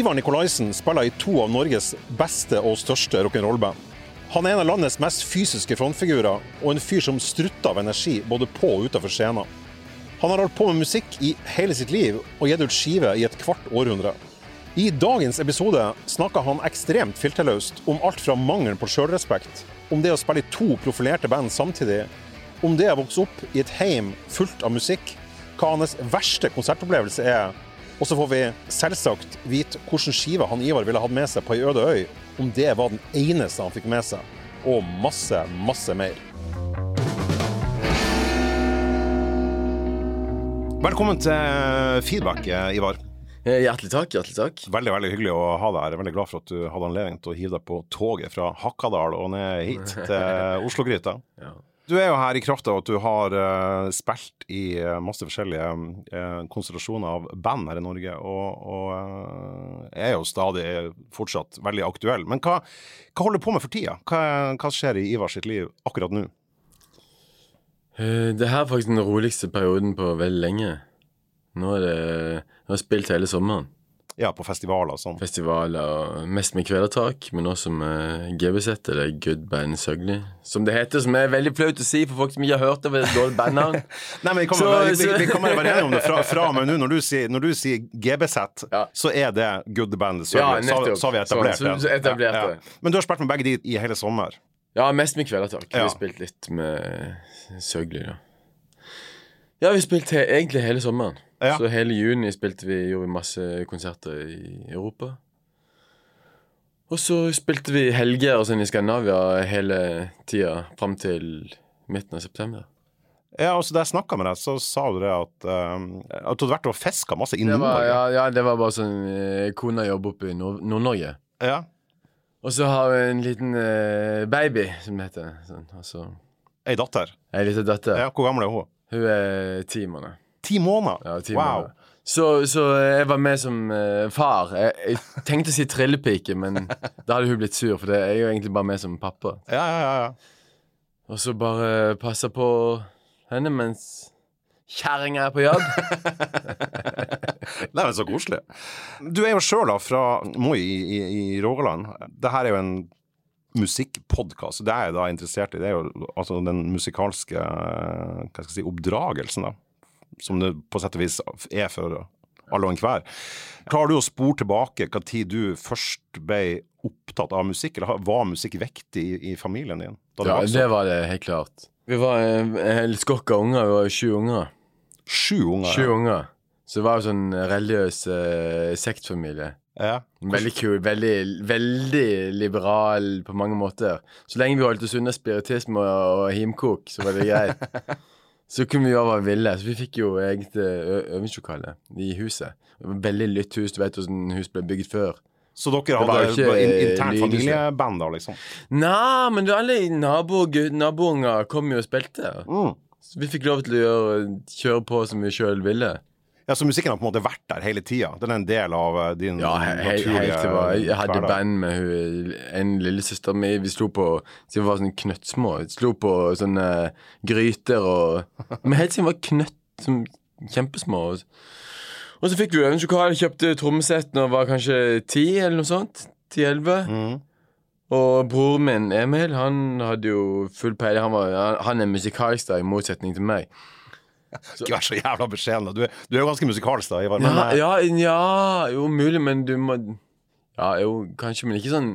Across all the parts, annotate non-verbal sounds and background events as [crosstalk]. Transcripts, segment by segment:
Ivar Nikolaisen spiller i to av Norges beste og største rock'n'roll-band. Han er en av landets mest fysiske frontfigurer, og en fyr som strutter av energi både på og utenfor scenen. Han har holdt på med musikk i hele sitt liv, og gitt ut skive i et kvart århundre. I dagens episode snakker han ekstremt filterløst om alt fra mangelen på sjølrespekt, om det å spille i to profilerte band samtidig, om det å vokse opp i et heim fullt av musikk, hva hans verste konsertopplevelse er, og så får vi selvsagt vite hvilken skive han Ivar ville hatt med seg på ei øde øy, om det var den eneste han fikk med seg, og masse, masse mer. Velkommen til feedback, Ivar. Eh, Hjertelig takk. hjertelig takk Veldig veldig hyggelig å ha deg her. Er veldig glad for at du hadde anledning til å hive deg på toget fra Hakadal og ned hit [laughs] til Oslo-gryta. Ja. Du er jo her i kraft av at du har uh, spilt i uh, masse forskjellige uh, konstellasjoner av band her i Norge, og, og er jo stadig fortsatt veldig aktuell. Men hva, hva holder du på med for tida? Hva, hva skjer i Ivar sitt liv akkurat nå? Det her er faktisk den roligste perioden på veldig lenge. Nå er det Jeg har spilt hele sommeren. Ja, på festivaler og sånn. Festivaler, mest med Kvelertak, men også med GBZ, eller Good Band Søgli, som det heter. Som er veldig flaut å si for folk som ikke har hørt det, for det er et dårlig bandnavn. [laughs] Nei, men vi kommer, så, vi, vi, vi kommer være enige om det fra, fra og med nå. Når du sier, når du sier GBZ, ja. så er det Good Band Søgli. Ja, så, så har vi etablert så, så, etablert ja, ja. Men du har spilt med begge de i hele sommer? Ja, mest med Kvelertak. Vi har spilt litt med Søgli, da. Ja, vi har spilt he egentlig hele sommeren. Ja. Så hele juni spilte vi, gjorde vi masse konserter i Europa. Og så spilte vi helger og sånn i Skandinavia hele tida fram til midten av september. Ja, altså Da jeg snakka med deg, så sa du det at, um, at du hadde vært og fiska masse i Nord-Norge. Ja, ja, det var bare sånn eh, Kona jobber oppe i Nord-Norge. ja. Og så har vi en liten uh, baby, som det heter. Sånn, altså. Ei datter? Ei lita datter. Ja, Hvor gammel er hun? Hun er ti måneder. Ti måneder? Ja, ti wow. måneder. Så, så, jeg var med som uh, far. Jeg, jeg, tenkte å si trillepike, men [laughs] da hadde hun blitt sur, for det er jo egentlig bare med som pappa. Ja, ja, ja, ja. Og så bare passe på henne mens kjerringa er på jobb. [laughs] det er så koselig. Du er jo sjøl fra Moi i, i, i Rogaland. Det her er jo en musikkpodkast. Det er jeg da interessert i. Det er jo altså den musikalske hva skal jeg si, oppdragelsen, da som det på sett og vis er for alle og enhver. Klarer du å spore tilbake hva tid du først ble opptatt av musikk, eller var musikk viktig i, i familien din? ja, det var det helt klart. Vi var en hel skokk av unger. Vi var sju unger. Sju unger? Sju unger. Så det var jo sånn religiøs eh, sektfamilie. Ja. Veldig kul. Veldig, veldig liberal på mange måter. Så lenge vi holdt oss unna spiritisme og, og himkok, så var det greit. [laughs] Så kunne vi gjøre hva vi ville. Så vi fikk jo eget øvingslokale i huset. Veldig lytt hus. Du vet hvordan hus ble bygd før. Så dere hadde ikke, internt familieband, da, liksom? Nei, men alle nabounger kom jo og spilte. Mm. Så vi fikk lov til å gjøre, kjøre på som vi sjøl ville. Ja, Så musikken har på en måte vært der hele tida? Den er en del av eh, din ja, he naturlige var, Jeg hadde band med hun, en lillesøster mi. Vi slo på siden vi var sånn knøttsmå. Vi slo på sånne gryter og Men helt siden vi var knøtt, som kjempesmå. Og så fikk vi øvingslokale, kjøpte trommesett når jeg var kanskje ti, eller noe sånt. Ti-elleve. Mm. Og broren min Emil, han hadde jo full peiling. Han, han, er musikalsk, da, i motsetning til meg. [laughs] Ikke vær så jævla beskjeden. Du, du, er jo ganske musikalsk, da, Ivar. Men, ja, eh, ja, ja, jo mulig, men du må Ja, jo, kanskje, men ikke sånn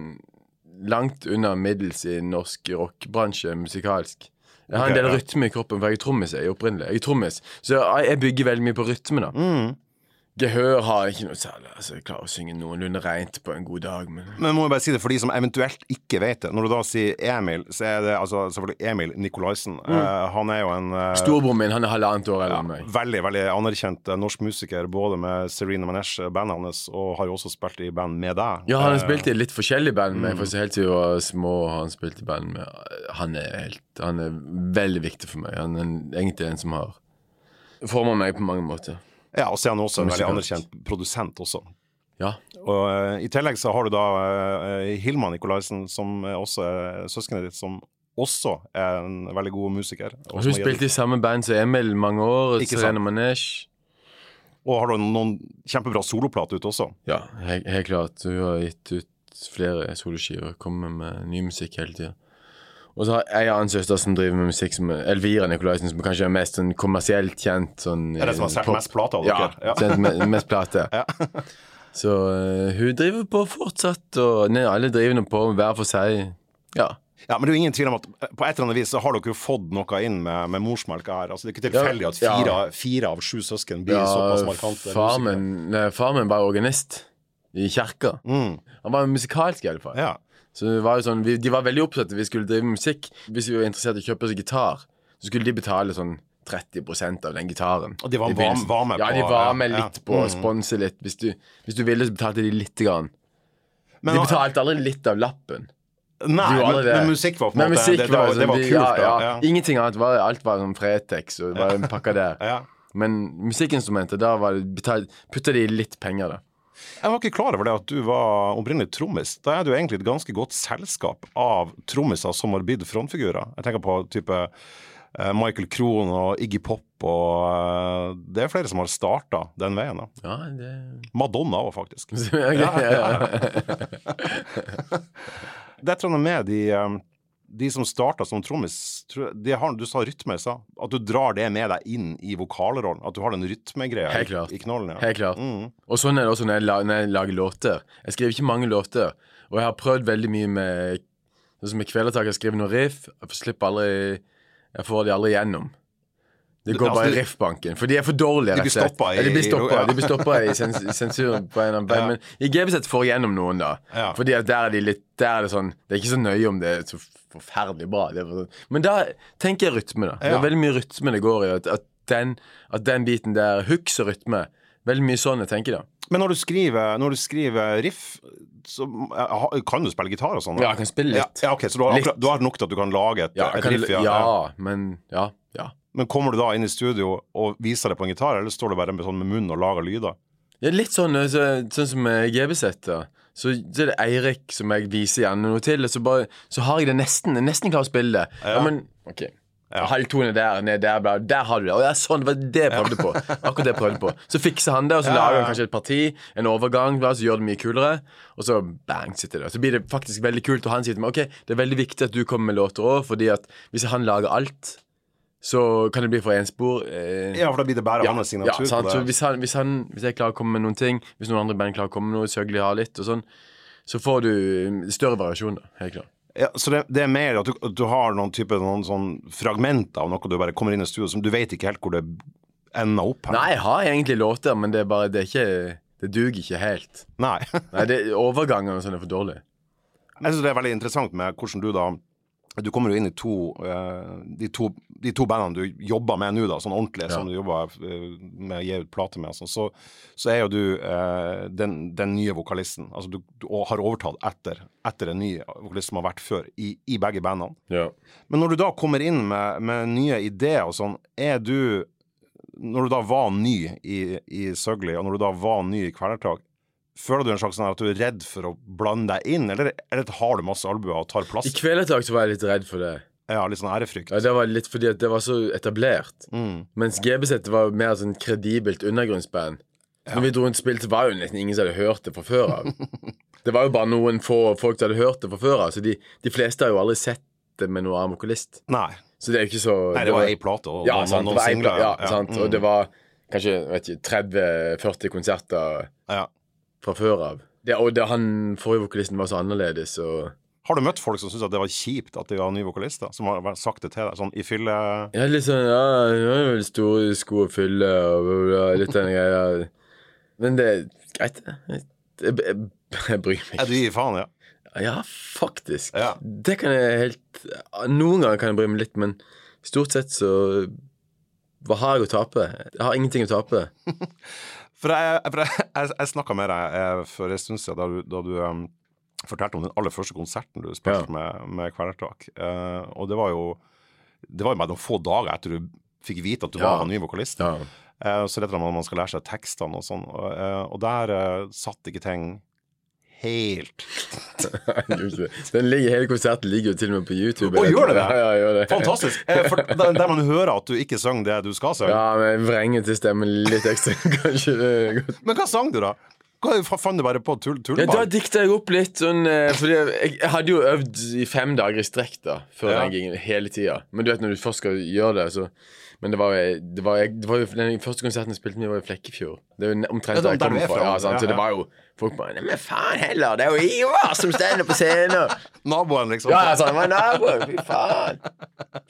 langt unna middels i norsk rockebransje musikalsk. Jeg har en del rytme i kroppen, for jeg er trommis. Jeg er opprinnelig. Jeg er trommis, Så jeg bygger veldig mye på rytme, da. Mm. Gehør har ikke noe særlig. Altså, Jeg klarer å synge noenlunde reint på en god dag, men Men må jeg bare si det for de som eventuelt ikke vet det. Når du da sier Emil, så er det altså selvfølgelig Emil Nikolaisen. Mm. Uh, han er jo en uh, Storebroren min, han er halvannet år eldre enn meg. Veldig, veldig anerkjent uh, norsk musiker, både med Serena Manesh, bandet hans, og har jo også spilt i band med deg. Ja, han har spilt i litt forskjellige band med, mm. for helt til vi var små, har han spilt i band med Han er helt Han er veldig viktig for meg. Han er egentlig en som har forma meg på mange måter. Ja, og så er han også en veldig anerkjent produsent også. Ja. Og uh, I tillegg så har du da uh, Hilma Nikolaisen, som er også er søskenet ditt, som også er en veldig god musiker. Og hun spilte i samme band som Emil mange år. Serena Manesh. Og har du noen kjempebra soloplater ute også? Ja, helt, helt klart. Hun har gitt ut flere soloskiver. Kommer med ny musikk hele tida. Og så har jeg en annen søster som driver med musikk, som Elvira Nikolaisen, som kanskje er mest sånn kommersielt kjent. Sånn, er det som har solgt mest plater av dere? Ja, ja. mest, mest plater. [laughs] ja. Så uh, hun driver på fortsatt, og nei, alle driver nå på hver for seg. Ja. Ja, Men det er jo ingen tvil om at på et eller annet vis så har dere jo fått noe inn med, med morsmelka her. Altså Det er ikke tilfeldig at fire, ja. fire, av sju søsken blir ja, såpass markante. Far min var organist i kirka. Mm. Han var musikalsk, i alle fall. Ja. Så det var jo sånn, vi, De var veldig opptatt vi skulle drive med musikk. Hvis vi var interessert i å kjøpe oss gitar, så skulle de betale sånn 30% av den gitaren. Og de var, var, var med på Ja, de var med litt ja. på å mm. sponse litt. Hvis du, hvis du, ville, så betalte de lite grann. Men, de betalte aldri litt av lappen. Nei, men, men, musikk var på en måte det, det, var, det, var, kult. Ja, ja. Ingenting annet. Var, alt var sånn Fretex og [laughs] bare en pakke der. Men musikkinstrumentet, da var det, putta de litt penger, da. Jeg var ikke klar over det at du var opprinnelig trommis. Da er du egentlig et ganske godt selskap av trommiser som har blitt frontfigurer. Jeg tenker på type eh, Michael Krohn og Iggy Pop og uh, Det er flere som har starta den veien. da. Ja, det... Madonna òg, faktisk. [laughs] ja, ja, ja. [laughs] det er et eller annet med de de som starta som trommis, du sa rytme, sa? At du drar det med deg inn i vokalrollen? At du har den rytmegreia i, i knollen? Ja. Helt klart. Mm. Og sånn er det også når jeg, når jeg, lager låter. Jeg skriver ikke mange låter, og jeg har prøvd veldig mye med Sånn som med Kvelertak, jeg skriver noen riff, jeg slipper aldri Jeg får de aldri gjennom. Det går bare i riffbanken. For de er for dårlige. rett og slett. i, de blir stoppa, ja. de blir stoppa i sens [laughs] sensuren på en av ja. Men i GBZ får igjennom noen, da. Ja. Fordi at der er de litt Der er det sånn Det er ikke så nøye om det er så forferdelig bra. Var, men da tenker jeg rytme, da. Det er veldig mye rytme det går i. At, at, den, at den biten der Hooks og rytme. Veldig mye sånn jeg tenker, da. Men når du skriver, når du skriver riff, så kan du spille gitar og sånn? Ja, jeg kan spille litt. Ja, ok, Så du har, akkurat, du har, nok til at du kan lage et, et riff? Ja, ja, men Ja. ja. Men kommer du da inn i studio og viser det på en gitar, eller står du bare med, sånn med munnen og lager lyder? Ja, litt sånn, så, sånn som GB-sett. Så, så er det Eirik som jeg viser gjerne noe til, og så, bare, så har jeg det nesten. Jeg nesten klarer å spille det. Ja. ja. men ok ja. Halvtone der, ned der, bla, der har du det. Og ja, sånn, det var det jeg prøvde på. Akkurat det jeg prøvde på Så fikser han det, og så lager han kanskje et parti, en overgang, bla, så gjør det mye kulere. Og så bang, sitter det. Så blir det faktisk veldig kult, og han sier til meg ok, det er veldig viktig at du kommer med låter òg, fordi at hvis han lager alt så kan det bli for enspor. Eh, ja, for da blir det bare ja, hans signatur ja, det. Så hvis, han, hvis, han, hvis, jeg klarer å komme med noen ting, hvis noen andre band klarer å komme med noe, Søgli har litt, og sånn, så får du større variasjon, da. Helt klart. Ja, så det, det, er mer at du, at du har noen type noen sånn fragmenter av noe du bare kommer inn i studio som du vet ikke helt hvor det ender opp her. Nei, jeg har egentlig låter, men det er bare Det er ikke Det duger ikke helt. Nei. [laughs] Nei det, overgangene og sånn er for dårlig. Jeg syns det er veldig interessant med hvordan du da du kommer jo inn i to, uh, de, to, de to bandene du jobber med nå, da, sånn ordentlig, ja. som du jobber uh, med å gi ut plate med. Sånn. Så, så, er jo du uh, den, den, nye vokalisten. Altså du, du, har overtatt etter, etter en ny vokalist som har vært før, i, i begge bandene. Ja. Men når du da kommer inn med, med, nye ideer og sånn, er du Når du da var ny i, i Søgli, og når du da var ny i Kvelertak, Føler du en slags sånn at du er redd for å blande deg inn, eller, eller har du masse albuer og tar plass? I Kvelertak så var jeg litt redd for det. Ja, Litt sånn ærefrykt? Ja, Det var litt fordi at det var så etablert. Mm. Mens GBZ var mer sånn kredibelt undergrunnsband. Ja. Når vi dro rundt og spilte, var jo nesten ingen som hadde hørt det fra før av. [laughs] det var jo bare noen få folk som hadde hørt det fra før av, så de, de, fleste har jo aldri sett det med noen annen vokalist. Nei. Så det er jo ikke så Nei, det, var ei plate og ja, sant, noen singler. Ja, ja. Sant? Mm. Og det var kanskje 30-40 konserter ja. Fra før av. Det, og det, han forrige vokalisten var så annerledes. Og har du møtt folk som syns det var kjipt at de var nye vokalister? Som har sagt det til deg, sånn i fylle Ja, litt sånn Ja, hun har vel store sko å fylle, og litt den greia. Men det er greit, jeg, jeg, jeg, bryr meg ikke. Er du gir faen, ja? Ja, faktisk. Ja. Det kan jeg helt Noen ganger kan jeg bry meg litt, men stort sett så Hva har jeg å tape? Jeg har ingenting å tape. [laughs] For jeg, [laughs] jeg, jeg, jeg snakka med deg eh, for en stund siden da du, da du um, fortalte om den aller første konserten du spilte ja. med, med Kvelertak. Uh, og det var jo Det var jo bare noen få dager etter du fikk vite at du ja. var ny vokalist. Ja. Uh, så rett og slett man skal lære seg tekstene og sånn. Uh, og der satt ikke ting helt [laughs] Den ligger, hele konserten ligger jo til og med på YouTube. Å, gjør det det? Ja, ja, gjør det. Fantastisk. Eh, For [laughs] der, der man hører at du ikke sang det du skal synge. Ja, men vrenger til stemmen litt ekstra, [laughs] kanskje. det er godt. Men hva sang du, da? Hva Fant du bare på tull, Ja, da dikta jeg opp litt sånn eh, Fordi jeg, jeg hadde jo øvd i fem dager i strekk da før Ja. den gingen, hele tida. Men du vet når du først skal gjøre det, så Men det var, det var, jeg- det var jo Den første konserten jeg spilte med, var i Flekkefjord. Det er jo omtrent Ja, der jeg kommer er fra. Ja? Ja, Så det var jo Folk bare Nei, men faen heller, det er jo Ivar som står på scenen! [laughs] Naboen, liksom? Ja, altså, han det var naboen. Fy faen.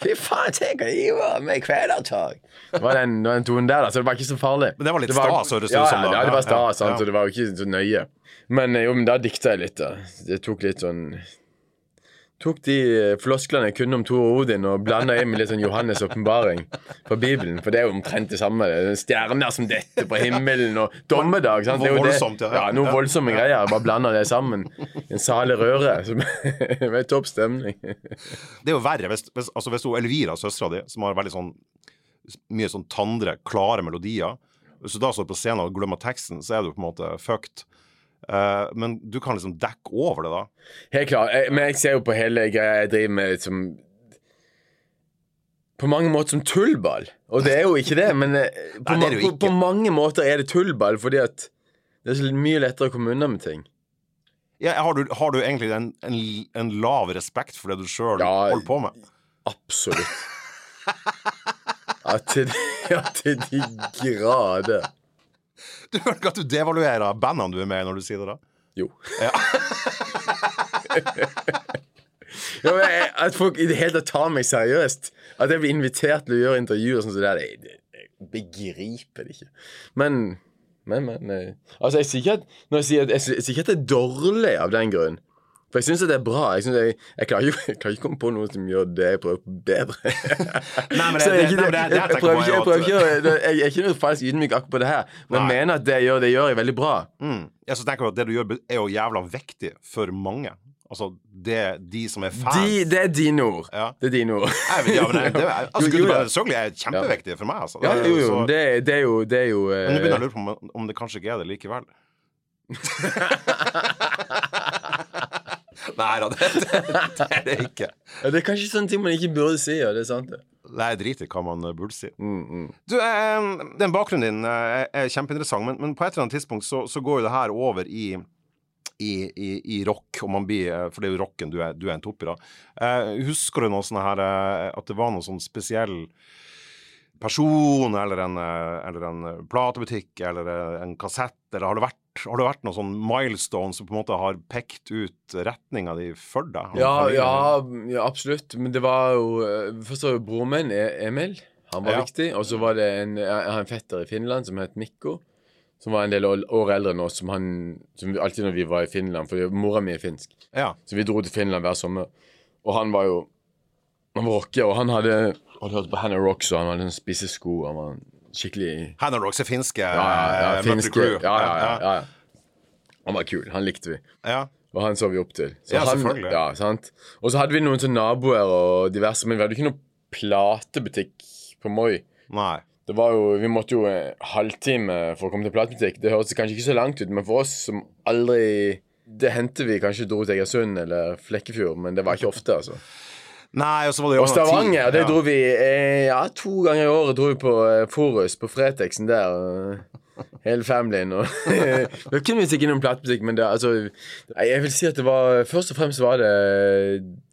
Fy faen, tenk at Ivar med kvelertak. Det var den, den tonen der, da, så det var ikke så farlig. Men det var litt var- stas, høres det ja, ut som, da. Ja, det var stas, ja, ja. så det var jo ikke så nøye. Men eh, jo, men da dikta jeg litt, da. Det tok litt sånn Tok de eh, flosklene jeg kunne om Tor Odin og blanda inn med litt sånn Johannes' åpenbaring fra Bibelen. For det er jo omtrent det samme. Det er Stjerner som detter på himmelen, og dommedag. Sant? Det er jo det. Voldsomt, ja. ja. Noen voldsomme greier. Bare blanda det sammen. En salig røre. [laughs] Med topp stemning. Det er jo verre hvis, hvis, altså hvis Elvira, søstera di, som har veldig sånn mye sånn tandre, klare melodier Hvis du da står på scenen og glemmer teksten, så er du på en måte fucked. Eh, men du kan liksom dekke over det, da. Helt klart. Men jeg ser jo på hele greia jeg driver med som På mange måter som tullball. Og det er jo ikke det, men eh, [laughs] på, Nei, det på, på mange måter er det tullball, fordi at det er så mye lettere å komme unna med ting. Ja, har, du, har du egentlig en, en, en lav respekt for det du sjøl Ja. holder på med? Absolutt. Ja, til, [laughs] ja, til de grader. [laughs] Du føler ikke at du devaluerer bandene du er med i, når du sier det? da? Jo. Ja, [laughs] men jeg, at folk i det hele tatt tar meg seriøst. At jeg blir invitert til å gjøre intervjuer sånn som det der, jeg, jeg, begriper det ikke. Men Men, men eh, Altså, jeg sier ikke at, jeg sier jeg sier ikke at det er dårlig av den grunn. For jeg syns det er bra. Jeg, jeg, jeg, klarer ikke, [laughs] jeg klarer ikke komme på noe som gjør det jeg prøver på, bedre. Nei, men det- [laughs] jeg, er ikke- det- det- det jeg jeg, prøver er ikke, prøver ikke, å- jeg er ikke noe falsk ydmyk akkurat på det her, men Nei. mener at det jeg gjør, det gjør jeg veldig bra. Mm. Jeg så tenker jeg at Det du gjør, er jo jævla viktig for mange. Altså, det de som er fans De, det er dine ord. Ja. Det er dine ord. Jeg ja, men det, det, er- [laughs] altså, Jo, jo, Gud, ja. selvfølgelig er det kjempeviktig for meg. Altså. Ja, jo, jo. Så- Det, det er jo Det er jo uh, men nå begynner jeg å lure på om, om det kanskje ikke er det likevel. Nei da, det, det, det er det ikke. Det er kanskje sånne ting man ikke burde si, ja. Det er sant, det. Nei, jeg driter i hva man burde si. Mm, mm. Du, eh, Den bakgrunnen din eh, er, er kjempeinteressant, men, men på et eller annet tidspunkt så, så går jo det her over i i, i, i rock, og man blir, eh, for det er jo rocken du er, du er en topp i. da. Eh, husker du noe sånn her eh, at det var noen sånn spesiell person, eller en, eh, eller en eh, platebutikk, eller eh, en kassett, eller har det vært, har det vært noen sånn milestone som på en måte har pekt ut retninga di for deg? Ja, ja, ja, absolutt. Men det var jo eh, Først var jo broren min, E- Emil. Han var Ja. viktig. Og så var det en, en fetter i Finland som het Mikko. Som var en del år, eldre enn oss, som han som alltid når vi var i Finland For mora mi er finsk. Ja. Så vi dro til Finland hver sommer. Og han var jo Han var rocker, og han hadde hadde hørt på Hannah Rocks, og han hadde sånn spisse sko. Han var skikkelig Hannah Rocks er finske. Ja, ja, ja, eh, finske ja, ja, ja, ja, ja. Han var kul. Han likte vi. ja. Og han så vi opp til. Så Ja, han, selvfølgelig. Ja, sant? Og så hadde vi noen sånne naboer og diverse, men vi hadde ikke noen platebutikk på Moi. Nei. Det var jo, Vi måtte jo en halvtime for å komme til platebutikk. Det høres kanskje ikke så langt ut, men for oss som aldri Det hendte vi kanskje dro til Egersund eller Flekkefjord, men det var ikke ofte, altså. Nei, og så var det jo Og Stavanger, det dro vi eh, Ja, to ganger i året dro vi på eh, Forus, på Fretexen der. Hele familien og [laughs] Det kunne visst ikke noen platemusikk, men det, altså Jeg vil si at det var Først og fremst var det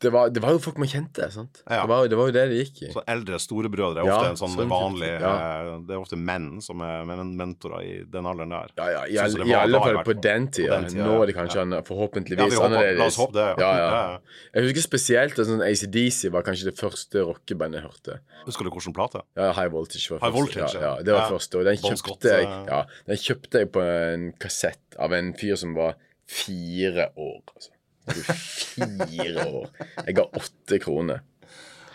Det var, det var jo folk man kjente, sant? Ja. Det, var, det var jo det det gikk i. Så eldre storebrødre er Ja, ofte en sånn sånn vanlig type, eh, Det er ofte menn som er men mentorer i den alderen der. Ja, ja, i, Sånn all, i alle fall på den tida. Nå er det kanskje Ja. an- Ja, forhåpentligvis håper- annerledes. la oss håpe det, ja. Ja, ja. Ja, ja. Jeg husker spesielt at sånn ACDC var kanskje det første rockebandet jeg hørte. Husker du hvilken plate? Ja, High Voltage var High første. Voltage, ja, ja. ja, det var Ja. første. Og den kjøpte, jeg, eh. Ja, den kjøpte jeg på en kassett av en fyr som var fire år. Altså. Fire år. Jeg ga åtte kroner.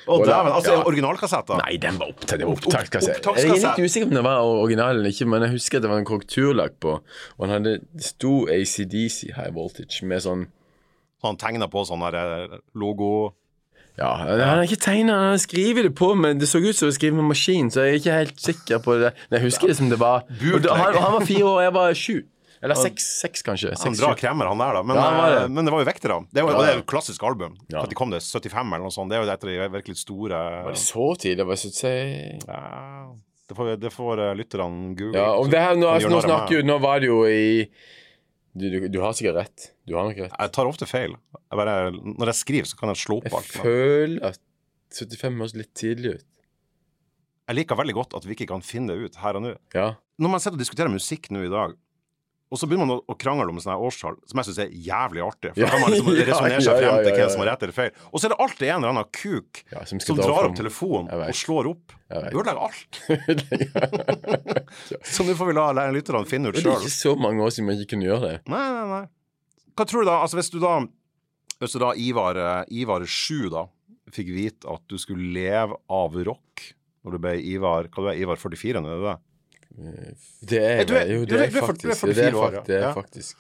Oh, da- dæven! Altså, ja. originalkassetter? Nei, den var opptatt. Opptakskassett. Opp- Jeg er litt usikker på om den var original eller ikke, men jeg husker at det var en korrekturlakk på. Og han hadde, sto ACDC High Voltage med sånn Han tegna på sånn eh, logo Ja, han har ikke tegna, han har skrevet det på, men det så ut som å skrive med maskin, så jeg er ikke helt sikker på det. Men jeg husker det som det var. Og han, han var fire år, jeg var sju. Eller seks, seks kanskje. Han Seks, drar sju. kremmer, han der, da. Men, Ja, han var det. eh, men det var jo vektere. Det, var, Ja, det er jo et klassisk album. Ja. At de kom det 75 eller noe sånt. Det er jo et av de virkelig store Var det så tidlig? Det var så se... Ja, det får, det får eh, lytterne google. Ja, og det her, nå, altså, nå snakker Nå var det jo i du, du, du har sikkert rett. Du har nok rett. Jeg tar ofte feil. Jeg bare, når jeg skriver, så kan jeg slå opp Jeg alt. Jeg føler at 75 høres litt tidlig ut. Jeg liker veldig godt at vi ikke kan finne det ut her og nå. Ja. Når man sitter og diskuterer musikk nå i dag, og så begynner man å, krangle om sånne årstall, som jeg syns er jævlig artig. For Ja, da kan man liksom [laughs] resonnere seg frem til hvem som har rett eller feil. Og så er det alltid en eller annen kuk ja som som drar opp telefonen og slår opp. Ødelegger alt. [laughs] Så nå får vi la lytterne finne ut sjøl. det er ikke så mange år siden man ikke kunne gjøre det. Nei, nei, nei. Hva tror du da? Altså, hvis du da Hvis du da, Ivar, eh, Ivar 7, da, fikk vite at du skulle leve av rock når du ble Ivar Hva du er Ivar 44 nå, er det det? Det er, du er- jo, det er- faktisk Det er, 44 år, fakt, det er faktisk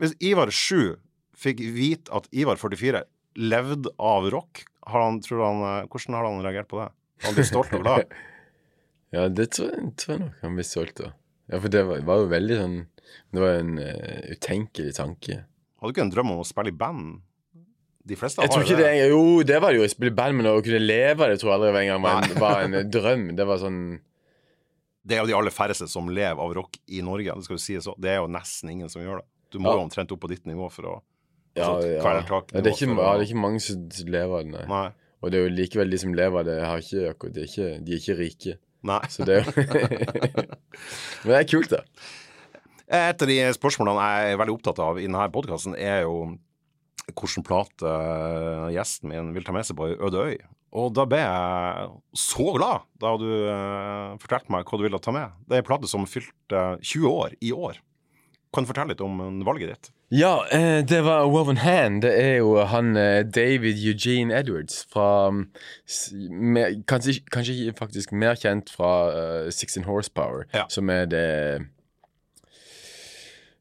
Hvis Ivar 7 fikk vite at Ivar 44 levde av rock, har han, tror han, eh, hvordan har han reagert på det? Han blir stolt og glad? [laughs] Ja, det tror jeg, tror jeg nok han blir stolt av. Ja, for det var, var jo veldig sånn Det var en uh, utenkelig tanke. Hadde du ikke en drøm om å spille i band? De fleste Jeg har jo det Jo, det var det jo å spille i band, men å kunne leve av det tror jeg aldri var en var en, var en drøm. Det var sånn Det er jo de aller færreste som lever av rock i Norge. Det skal jo sies så. Det er jo nesten ingen som gjør det. Du må Ja. jo omtrent opp på ditt nivå for å Ja, Altså, ja. kvelertak ja det, er ikke, ja, det er ikke mange som lever av det, nei. Nei. Og det er jo likevel de som lever av det, har ikke, de, er ikke, de er ikke rike. Nei. Så det er jo [laughs] Men det er kult, da. Et av de spørsmålene jeg er veldig opptatt av i denne podkasten, er jo hvilken plate eh, gjesten min vil ta med seg på ei øde øy. Og da ble jeg så glad da du eh, fortalte meg hva du ville ta med. Det er ei plate som fylte 20 år i år. Kan du fortelle litt om eh, valget ditt? Ja, eh, det var Woven Hand. Det er jo han eh, David Eugene Edwards fra mm, kanskje, kanskje faktisk mer kjent fra uh, Sixteen Horsepower, Ja. som er det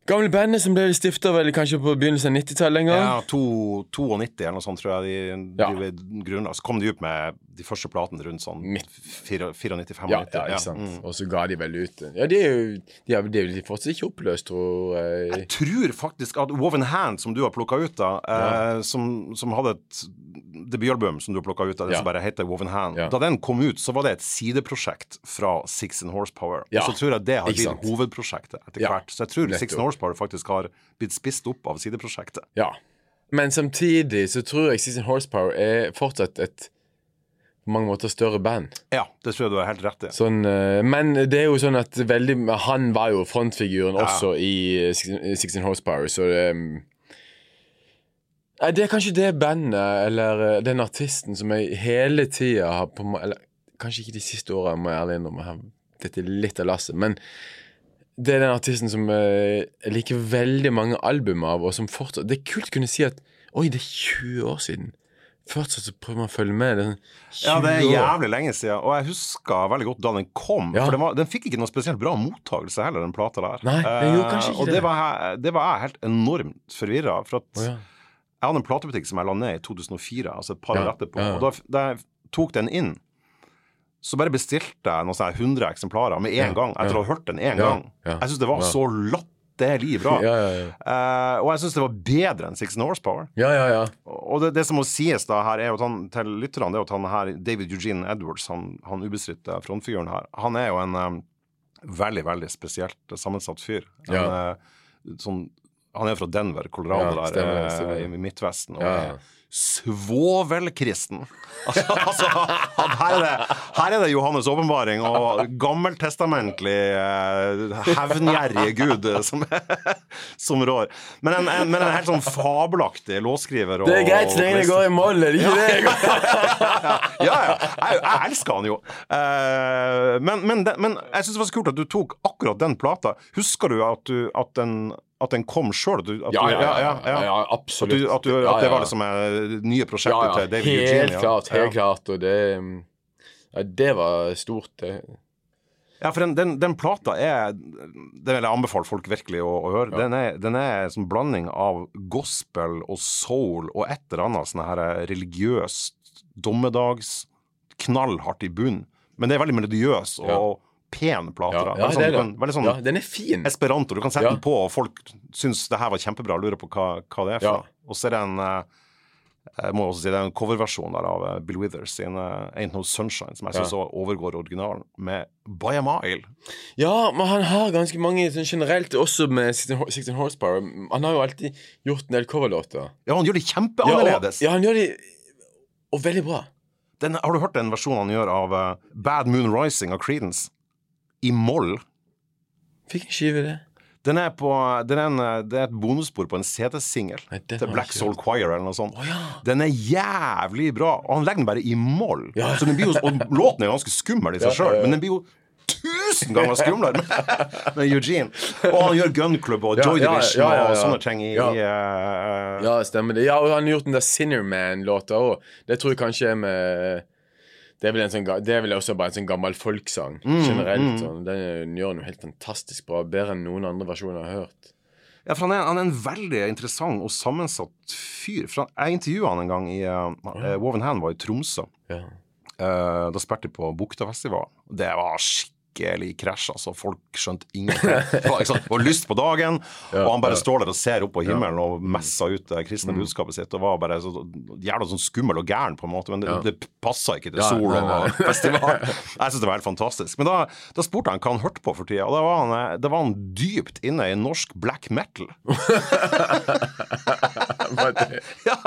gamle bandet som ble stifta kanskje på begynnelsen av 90-tallet en gang. Ja, to- 92 eller noe sånt, tror jeg. De, Ja. de, Så kom de ut med de første platene rundt sånn 94-95. Ja, ja, ikke sant. Mm. Og så ga de vel ut Ja, de er jo de er, de er fortsatt ikke oppløst, tror jeg. Jeg tror faktisk at Woven Hand, som du har plukka ut, da, eh, som, som hadde et debutalbum som du har plukka ut, av, det Ja. som bare heter Woven Hand, Ja. da den kom ut, så var det et sideprosjekt fra Six and Horsepower. Ja. Og så tror jeg det har blitt hovedprosjektet etter Ja. hvert. Så jeg tror Nettopp. Six and Horsepower faktisk har blitt spist opp av sideprosjektet. Ja. Men samtidig så tror jeg Sixteen Horsepower er fortsatt et på mange måter større band. Ja, det tror jeg du har helt rett i. Sånn, eh, men det er jo sånn at veldig Han var jo frontfiguren Ja. også i eh, Sixteen- Sixteen Horsepower, så det Nei, Det er kanskje det bandet, eller eh, den artisten, som jeg hele tida har på Eller kanskje ikke de siste åra, må jeg ærlig innrømme. Dette er litt av lasset. Men det er den artisten som eh, jeg liker veldig mange album av, og som fortsatt Det er kult å kunne si at Oi, det er 20 år siden. Fortsatt så prøver man å følge med. Det sånn 20 Ja, det er jævlig lenge siden, og jeg husker veldig godt da den kom. Ja. For den, var, den fikk ikke noe spesielt bra mottakelse heller, den plata der. Nei, den gjorde kanskje Eh, ikke og det. det var, det var jeg helt enormt forvirra. For at oh, ja. jeg hadde en platebutikk som jeg la ned i 2004, altså et par år etterpå. ja, ja. Og da, da jeg tok den inn, så bare bestilte jeg noen sånne 100 eksemplarer med en Ja, gang, etter å ha hørt den én gang. Jeg syns det var så latterlig bra. [laughs] Eh, og jeg syns det var bedre enn Six Horsepower. ja, ja, ja. Og det, det som må sies da her, er jo at han, til lytterne, det er at han her, David Eugene Edwards, han, han ubestridte frontfiguren her, han er jo en um, veldig, veldig spesielt sammensatt fyr. En, Ja. eh, sånn, han er fra Denver, Colorado, Ja, stemmer, der, stemmer. i Midtvesten, og Ja. er svovelkristen. Altså, altså her, er det, her er det Johannes' åpenbaring og gammeltestamentlig eh, hevngjerrige gud som, som rår. Men en, en, men en helt sånn fabelaktig låtskriver. Det er greit så lenge det går i moll, er det ikke det? [laughs] ja, ja. Jeg, jeg elsker han jo. Eh, men, men, men jeg syns det var så kult at du tok akkurat den plata. Husker du at, du, at, den, at den kom sjøl? Ja, ja, ja, ja, ja, At, absolutt. du, at, du, at det var liksom eh, nye prosjektet ja, til David helt Eugene? ja. klart, helt ja. klart. Og det Ja, det var stort, det. Ja, for den, den, den plata er Det vil jeg anbefale folk virkelig å, å høre. Den er, den er en sånn blanding av gospel og soul og et eller annet sånn her religiøst dommedags knallhardt i bunn. Men det er veldig melodiøs og Ja. Pen plate. Ja, ja, sånn, kan- veldig sånn ja, den er fin. esperanto. Du kan sette Ja. den på, og folk syns det her var kjempebra lurer på hva, hva det er for Ja. noe. Og så er det en eh, jeg må også si det er en coverversjon der av eh, Bill Withers sin eh, Ain't No Sunshine, som jeg Ja. syns overgår originalen, med By a Mile. Ja, men han har ganske mange sånn generelt, også med 16, 16 Horsepower. Han har jo alltid gjort en del coverlåter. Ja, han gjør det Ja, og, kjempeannerledes. ja, han gjør det Og veldig bra. Den, har du hørt den versjonen han gjør av uh, Bad Moon Rising av Creedence? I moll. Fikk en skive, det. Den er på den er en, Det er et bonusspor på en CD-singel til Black Soul Choir eller noe sånt. Oh, ja. Den er jævlig bra, og han legger den bare i moll. Ja. Så den blir jo, og låten er jo ganske skummel i seg sjøl, ja. men den blir jo tusen ganger skumlere med, Eugene. Og han gjør Gun Club og Joy Division ja, ja, ja. og sånne ting i, eh, Ja, stemmer det. Ja, og han har gjort den der Sinnerman-låta òg. Det tror jeg kanskje er med det er, vel en sånn, det er vel også bare en sånn gammel folksang Mm, generelt. Sånn. Den gjør jo helt fantastisk bra. Bedre enn noen andre versjoner jeg har hørt. Ja, for han er, han er en veldig interessant og sammensatt fyr. For jeg intervjua han en gang i uh, Woven Hand var i Tromsø. Ja. Uh, da spilte de på Buktafestivalen. Det var skikkelig krasj, altså. Folk skjønte ingenting. Det var, det var lyst på dagen, [laughs] og han bare står der og ser opp på himmelen og messer ut det kristne budskapet sitt. Og var bare så jævla sånn skummel og gæren, på en måte. Men det, det passa ikke til sol og [laughs] festival. Jeg syns det var helt fantastisk. Men da, da spurte han hva han hørte på for tida, og da var han, eh, da var han dypt inne i norsk black metal. [laughs] ja,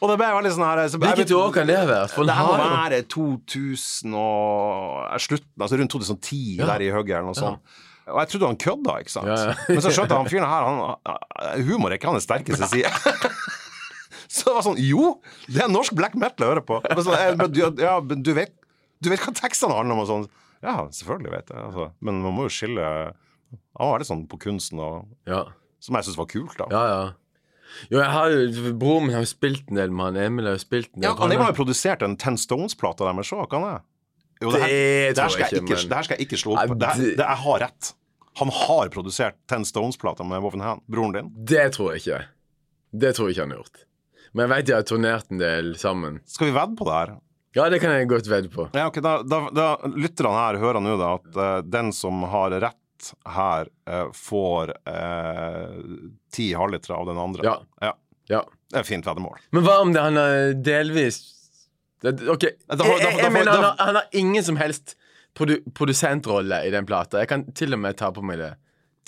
og det ble veldig sånn her så, Hvilket år kan det ha vært? Det her må være 2000 og eh, slutten, altså rundt 2010, Ja. der i hugget eller noe sånt. Og jeg trodde han kødda, ikke sant. Ja, ja. Men så skjønte jeg han fyren her, han, humor er ikke hans sterkeste side. [laughs] så det var sånn Jo, det er norsk black metal jeg hører på. Men så, eh, men du, ja, men du, vet, du vet hva tekstene handler om og sånn. Ja, selvfølgelig vet jeg. Altså. Men man må jo skille Han var litt sånn på kunsten, og, Ja, som jeg syntes var kult, da. ja. ja. Jo, jeg har jo Broren min har jo spilt en del med han. Emil har jo spilt en del. Ja, han har jo produsert en Ten Stones-plate deres òg, kan jeg? Jo, Det det, her, det, her skal jeg ikke, men- det her skal jeg ikke slå opp på. Det, her- det- det, jeg har rett. Han har produsert Ten Stones-plata med Woven Hand, broren din. Det tror jeg ikke. Det tror jeg ikke han har gjort. Men jeg vet de har turnert en del sammen. Skal vi vedde på det her? Ja, det kan jeg godt vedde på. Ja, ok, Da, da, da lytterne her hører nå da at uh, den som har rett her, uh, får uh, ti halvlitere av den andre. Ja. ja. Ja. Det er fint veddemål. Men hva om det han er delvis det, OK. Da da, da- jeg, mener han har, han har ingen som helst produ produsentrolle i den plata. Jeg kan til og med ta på meg det.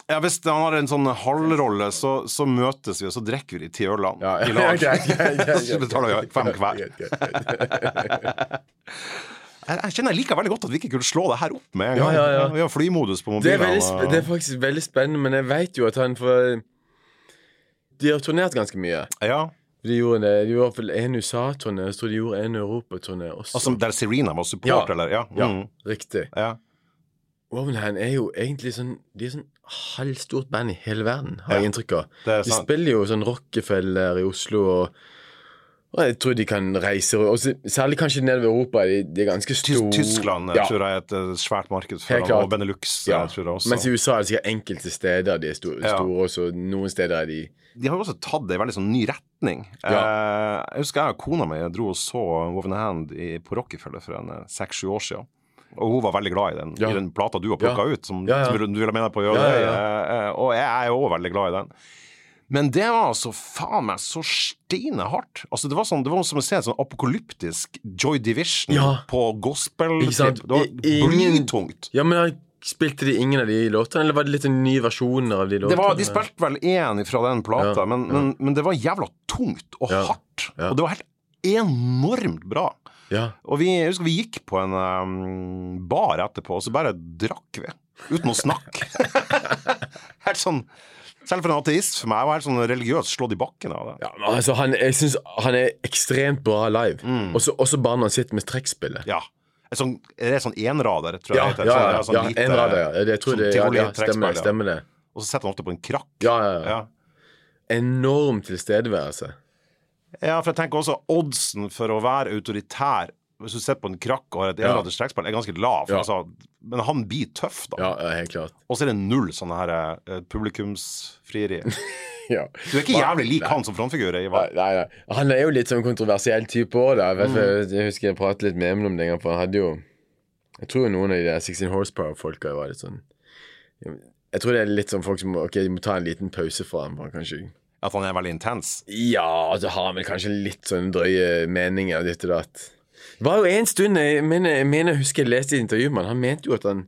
Ja, Hvis han har en sånn halvrolle, så, så møtes vi, og så drikker vi de ti ølene Ja, i [laughs] lag. [laughs] Så betaler vi fem hver. Jeg, jeg kjenner likevel veldig godt at vi ikke kunne slå det her opp med en gang. ja, ja. Vi har flymodus på Det er, mobilen. veldig, det er faktisk veldig spennende, men jeg vet jo at han får De har turnert ganske mye. ja. De gjorde det, de gjorde vel en USA-turné, så tror jeg de gjorde en Europaturné også. Altså der Serena var support, Ja. eller? Ja. ja, Mm. riktig. ja. Wovenhand er jo egentlig sånn De er sånn halvstort band i hele verden, har Ja, jeg inntrykk av. De spiller jo sånn Rockefeller i Oslo, og, jeg tror de kan reise og Særlig kanskje nedover Europa. De, de er ganske store. Tyskland ja. tror jeg er et eh, svært marked for dem, og. Benelux Ja. Jeg tror jeg også. Mens i USA er det sikkert enkelte steder de er store, Ja. store, også. noen steder er de De har jo også tatt det i veldig sånn ny retning. Eh, jeg husker jeg og kona mi dro og så Woven Hand i, på Rockefeller for en eh, seks-sju år siden. Og hun var veldig glad i den, Ja. i den plata du har plukka Ja. ut, som, Ja, ja. som du ville mene på å gjøre Ja, ja, det. Eh, eh, og jeg er jo òg veldig glad i den. Men det var altså faen meg så steinehardt. Altså, det var, sånn, det var som å se en sånn apokalyptisk Joy Division Ja. på gospel. Det var blytungt. Ja, men Spilte de ingen av de låtene, eller var det litt nye versjoner av de låtene? Det var, de spilte vel én fra den plata, Ja, men, ja. men, men det var jævla tungt og Ja, hardt. Og det var helt enormt bra. Ja. Og vi, jeg husker vi gikk på en um, bar etterpå, og så bare drakk vi. Uten å snakke. [laughs] helt sånn Selv for en ateist for meg var helt sånn religiøst slått i bakken av det. Ja, altså, han, jeg synes han er ekstremt bra live. Mm. Også, også bare når han sitter med trekkspillet. Ja. Et sånn, er det sånn enrader, tror jeg Ja, det heter? ja, Sånn- ja, sånn ja, lite- en. Jeg tror sånn det, ja, stemmer, stemmer det. Og så setter han ofte på en krakk. Ja, ja, ja. Ja. Enorm tilstedeværelse. Ja, for jeg tenker også oddsen for å være autoritær hvis du sitter på en krakk og har et Ja. enraders trekkspill, er ganske lav. Ja. Altså, men han blir tøff, da. Ja, ja, helt klart. Og så er det null sånne her eh, publikumsfrieri. [laughs] [laughs] Ja. Du er ikke jævlig lik han som frontfigur. Nei, nei, nei. Han er jo litt sånn kontroversiell type òg, da. Vet, jeg husker jeg pratet litt med Emil om det en gang, for han hadde jo Jeg tror noen av de der 16 Horsepower-folka var litt sånn Jeg tror det er litt sånn folk som Ok, de må ta en liten pause fra ham, kanskje. At han er veldig intens? Ja, så har han vel kanskje litt sånn drøye meninger ditt og datt. Det var jo en stund Jeg mener jeg, mener, husker jeg leste i intervjuet intervju med han. Han mente jo at han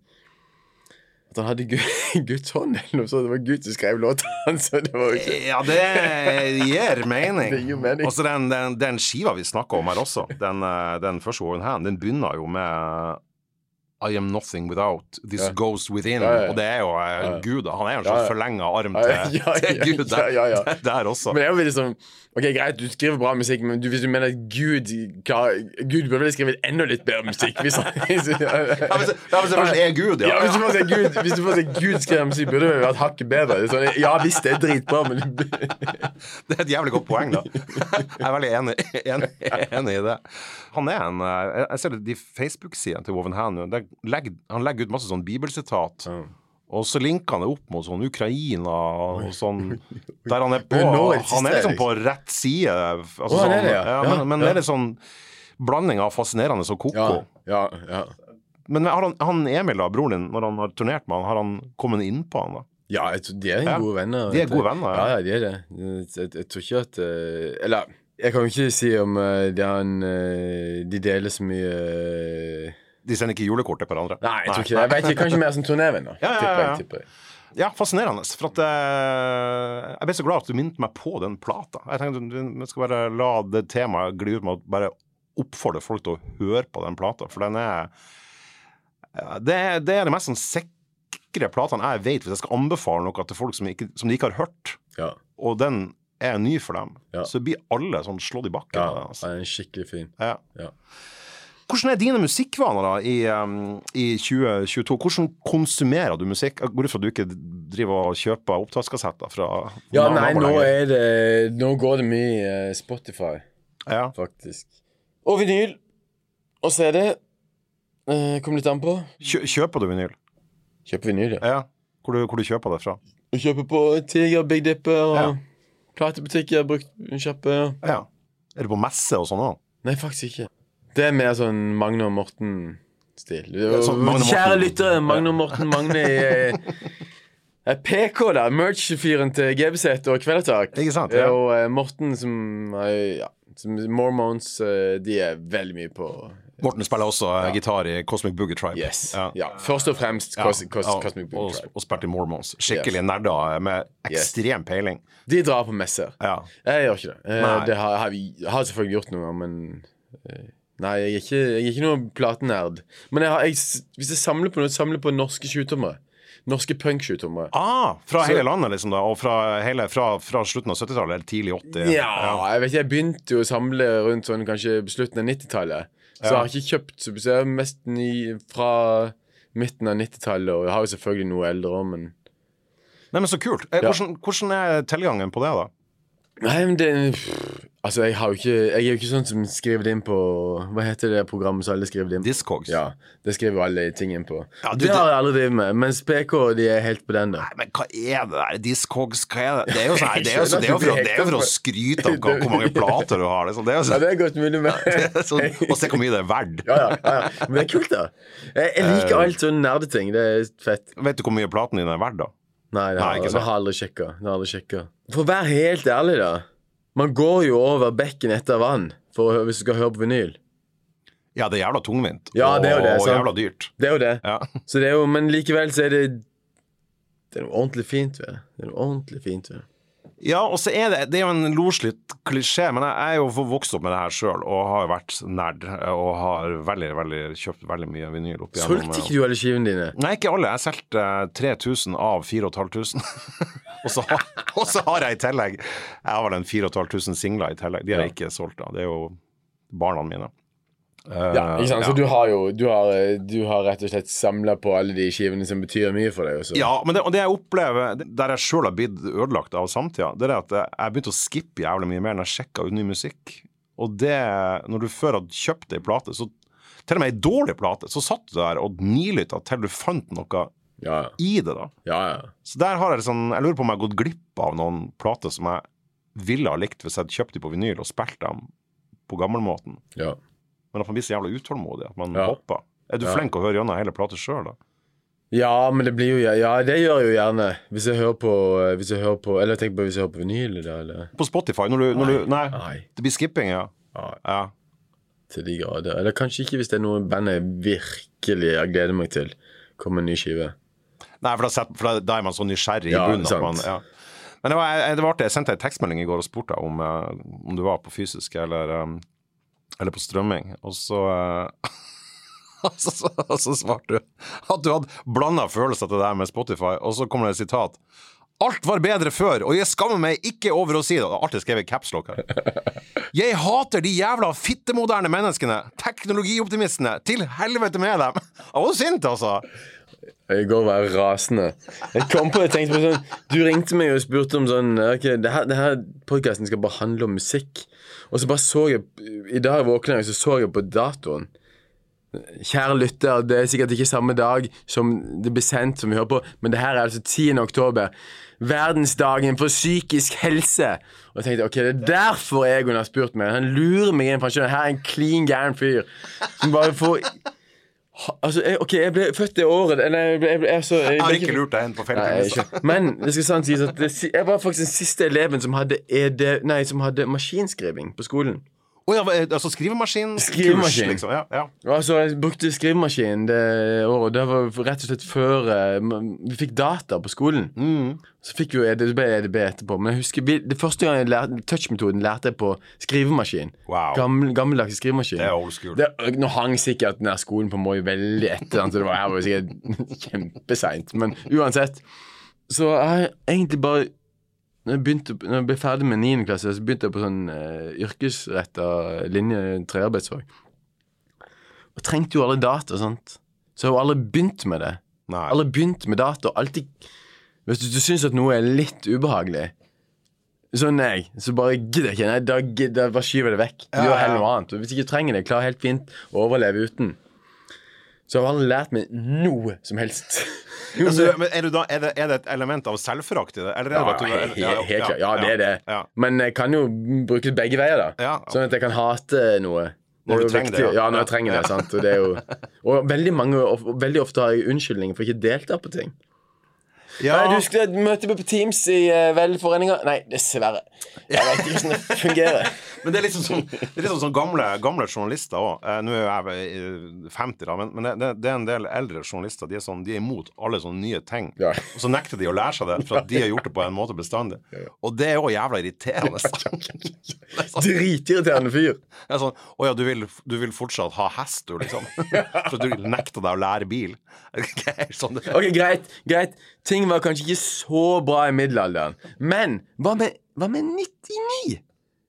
At han hadde [laughs] Guds hånd, eller noe sånt. Det var Gud som skrev låten Så det var ikke Ja, det gir mening. [laughs] Det gir mening. Også den, den, den skiva vi snakka om her også, den, eh, den første Warren Hand, den begynner jo med I am nothing without. This Ja. goes within. Ja, ja. Og det er jo eh, Ja. Gud. Han er jo en slags ja. forlenga arm Ja, til, [laughs] til Gud der, der også. Men det er jo sånn Ok, greit, du skriver bra musikk, men du, hvis du mener at Gud Gud burde vel skrevet enda litt bedre musikk? Hvis, hvis, ja, hvis det ja, hvis det først er Gud, ja. Ja, hvis du får se Gud Hvis du får se Gud skrev musikk, burde det vært hakket bedre. Sånn, ja visst, det er dritbra, men [laughs] Det er et jævlig godt poeng, da. Jeg er veldig enig, enig, enig i det. Han er en eh, Jeg ser det, de Facebook-sidene til Woven Hand Han legger ut masse sånn bibelsitat. Og så linker han det opp mot sånn Ukraina og sånn [laughs] Der han er på Han er liksom på rett side. Altså, han er sånn, det, ja. men, men det er litt sånn blanding av fascinerende og ko-ko. Ja, ja, ja. Men har han, han Emil, da, broren din, når han har turnert med han, har han kommet inn på han da? Ja, jeg de er gode venner. de er gode venner, ja. ja. De er det. Jeg, jeg, tror ikke at eh, Eller, jeg kan jo ikke si om eh, de, har en, eh, de deler så mye De sender ikke julekort til hverandre? Nei, jeg tror ikke det. Jeg vet ikke, Kanskje mer som turnévenner. [laughs] Ja, ja, ja, Tipper ja. jeg. tipper. Ja, fascinerende. For at eh, Jeg ble så glad at du minnet meg på den plata. Jeg tenkte Vi skal bare la det temaet gli ut med å bare oppfordre folk til å høre på den plata, for den er Det er det, er det mest sånn sikre platene jeg vet, hvis jeg skal anbefale noe til folk som, ikke, som de ikke har hørt, Ja. og den er ny for dem, Ja. så blir alle sånn slått i bakken. Ja, altså. er skikkelig fin. Ja. Ja. Hvordan er dine musikkvaner da i, i 2022? Hvordan konsumerer du musikk? Går ut fra at du ikke driver og kjøper opptakskassetter fra Ja, nei, nå er det Nå går det mye eh, Spotify, ja. faktisk. Og vinyl. Og CD. Eh, Kommer litt an på. Kjø Kjøper du vinyl? Kjøper vinyl, ja. Ja. Hvor du, hvor du kjøper det fra? Jeg kjøper på Tiger, Big Dipper og Ja. platebutikker. Brukt kjappe. Ja. Er du på messe og sånn òg? Nei, faktisk ikke. Det er mer sånn Magne og Morten-stil. sånn Magne Kjære lyttere, Magne og Morten Magne er, er PK, da. Merch-fyren til GBZ og Kvelertak. Ikke sant, ja. Og eh, Morten, som er ja, som Mormons, eh, de er veldig mye på Morten spiller også ja. gitar i Cosmic Boogie Tribe. Yes. Ja. Ja. Først og fremst Cos Cos Ja, Cosmic Boogie og, Tribe. og spilte i Mormons. Skikkelige nerder med ekstrem peiling. De drar på messer. Ja. Jeg gjør ikke det. Eh, Nei. det har, har, vi, har selvfølgelig gjort noe, men eh, Nei, jeg er ikke, jeg er ikke noen platenerd. Men jeg har, jeg, hvis jeg samler på noe, samler på norske sjutommere. Norske punk-sjutommere. Ah, fra Så- hele landet, liksom, da? Og fra, hele, fra, fra slutten av 70-tallet eller tidlig 80? Ja, jeg vet ikke, jeg begynte jo å samle rundt sånn kanskje slutten av 90-tallet. Så jeg har ikke kjøpt så jeg er mest ny fra midten av 90-tallet, og jeg har jo selvfølgelig noe eldre òg, men Nei, men Så kult. Eh, Ja. Hvordan, hvordan er tilgangen på det, da? Nei, men det Altså, jeg har jo ikke Jeg er jo ikke sånn som skriver det inn på Hva heter det programmet som alle skriver det inn på? Discogs? Ja, det skriver jo alle ting inn på. Ja, du, det har jeg aldri drevet med. Mens PK de er helt på den der. Nei, men hva er det der? Discogs, hva er det? Det er jo, sånn, det er jo, så, det er jo, for, det er jo for å skryte av hvor mange plater du har. Liksom. Det er jo Ja, sånn, det er godt mulig, men [laughs] er sånn, og se hvor mye det er verdt. ja, ja, ja, ja. Men det er kult, da. Jeg, jeg liker alt sånn nerdeting. Det er fett. Vet du hvor mye platen din er verdt, da? Nei, det har, ikke det har jeg aldri sjekka. For å være helt ærlig, da. Man går jo over bekken etter vann for hvis du skal høre på vinyl. Ja, det er jævla tungvint. Ja, det er jo det, og, jævla dyrt. Det er jo det. Ja. Så det er jo, men likevel så er det Det er noe ordentlig fint ved det. Det er noe ordentlig fint ved det. Ja, og så er det Det er jo en loslitt klisjé, men jeg er jo vokst opp med det her sjøl og har vært nerd og har veldig, veldig kjøpt veldig mye vinyl opp igjennom. Solgte ikke du alle skivene dine? Nei, ikke alle. Jeg solgte eh, 3000 av 4500. [laughs] og, så har, og så har jeg i tillegg Jeg har vel en 4500 singler i tillegg. De har jeg ikke solgt, da. Det er jo barna mine. Eh, Ja, ikke sant? Så ja. du har jo du har, du har rett og slett samla på alle de skivene som betyr mye for deg. Også. Ja, men det, og det jeg opplever, der jeg sjøl har blitt ødelagt av samtida, det er at jeg begynte å skippe jævlig mye mer når jeg sjekka ut ny musikk. Og det, når du før hadde kjøpt ei plate, så til og med ei dårlig plate, så satt du der og nilytta til du fant noe ja, i det, da. ja. ja. Så der har jeg sånn Jeg lurer på om jeg har gått glipp av noen plater som jeg ville ha likt hvis jeg hadde kjøpt dem på vinyl og spilt dem på gammelmåten. ja. Men at man blir så jævla utålmodig at man Ja. hopper. Er du flink å høre gjennom hele plata sjøl, da? Ja, men det blir jo Ja, det gjør jeg jo gjerne. Hvis jeg hører på Hvis jeg hører på Eller tenk på hvis jeg hører på vinyl, eller På Spotify? Når du, når du Nei. Nei. Det blir skipping, ja. Nei. ja. Til de grader. Eller kanskje ikke hvis det er noe band jeg virkelig jeg gleder meg til. Kommer en ny skive. Nei, for da, set, for da, er man så nysgjerrig Ja, i bunnen. sant. Man, ja. Men det var, det var artig. Jeg sendte en tekstmelding i går og spurte om, eh, om du var på fysisk eller, um, eller på strømming. Og så, eh, [laughs] så, så, så svarte du at du hadde blanda følelser til det her med Spotify, og så kommer det et sitat. Alt var bedre før, og jeg skammer meg ikke over å si det. Alltid skrevet capslock her. [laughs] Jeg hater de jævla fittemoderne menneskene. Teknologioptimistene. Til helvete med dem. Jeg var sint, altså. I går var jeg rasende. Jeg kom på, og tenkte på sånn Du ringte meg og spurte om sånn Ok, det her, det her podkasten skal bare handle om musikk. Og så bare så jeg I dag våkna jeg, så så jeg på datoen. Kjære lytter, det er sikkert ikke samme dag som det blir sendt som vi hører på, men det her er altså 10. oktober. Verdensdagen for psykisk helse. Og jeg tenkte ok, det er derfor Egon har spurt meg. Han lurer meg inn, for han skjønner her er en klin gæren fyr som bare får Altså, jeg, OK, jeg ble født det året Eller jeg ble, jeg ble, altså, jeg har ikke lurt deg inn på jeg, Men det skal sant sies at det, jeg var faktisk den siste eleven som hadde, ED, nei, som hadde maskinskriving på skolen. Å ja, altså skrivemaskin? Skrivemaskin. Kurs, liksom. Ja, ja. Altså, Jeg brukte skrivemaskin det året. Det var rett og slett før eh, vi fikk data på skolen. Mm. Så fikk jo EDB, ble EDB etterpå. Men jeg husker det første gang jeg lærte touchmetoden, lærte jeg på skrivemaskin. Wow. Gammel, gammeldags skrivemaskin. Det er old school. Det, nå hang sikkert den der skolen på Moi veldig etter, så det var, her var sikkert [laughs] kjempeseint. Men uansett. Så jeg har egentlig bare når jeg, begynte, når jeg ble ferdig med 9. klasse, så begynte jeg på sånn uh, yrkesretta linje trearbeidsfag. Og trengte jo alle data, sant. Så har jo aldri begynt med det. Nei. Aldri begynt med data. Alltid Hvis du, du syns at noe er litt ubehagelig, så nei, så bare gidder jeg ikke. Nei, da, gidder, bare skyver jeg det vekk. Gjør ja, heller noe annet. Og hvis ikke ikke trenger det, klarer helt fint å overleve uten. Så har aldri lært meg noe som helst. [laughs] Jo, Altså, men er, da, er, det, er det et element av selvforakt i det? Eller er det ja, du, helt, ja, helt klart. Ja, det er det. Men jeg kan jo bruke begge veier, da. Sånn at jeg kan hate noe. Når du trenger det, ja. Ja, når jeg trenger det. sant? Og, det jo, og veldig mange og veldig ofte har jeg unnskyldninger for ikke å delta på ting. Ja. Nei, du skulle møte meg på Teams i uh, velforeninga. Nei, dessverre. Jeg vet ikke hvordan det [laughs] fungerer. Men det er liksom sånn, det liksom sånn gamle, gamle journalister òg. Eh, nå er jeg eh, 50, da, men, men det, det er en del eldre journalister. De er, sånn, de er imot alle sånne nye ting. Ja. Og så nekter de å lære seg det, for at de har gjort det på en måte bestandig. Og det er òg jævla irriterende. [laughs] Er sånn, Dritirriterende fyr. det er sånn Å ja, du vil, du vil fortsatt ha hest, du, liksom? For at du nekter deg å lære bil? [laughs] Det er sånn det Ok, greit. greit Ting var kanskje ikke så bra i middelalderen. Men hva med, hva med 99?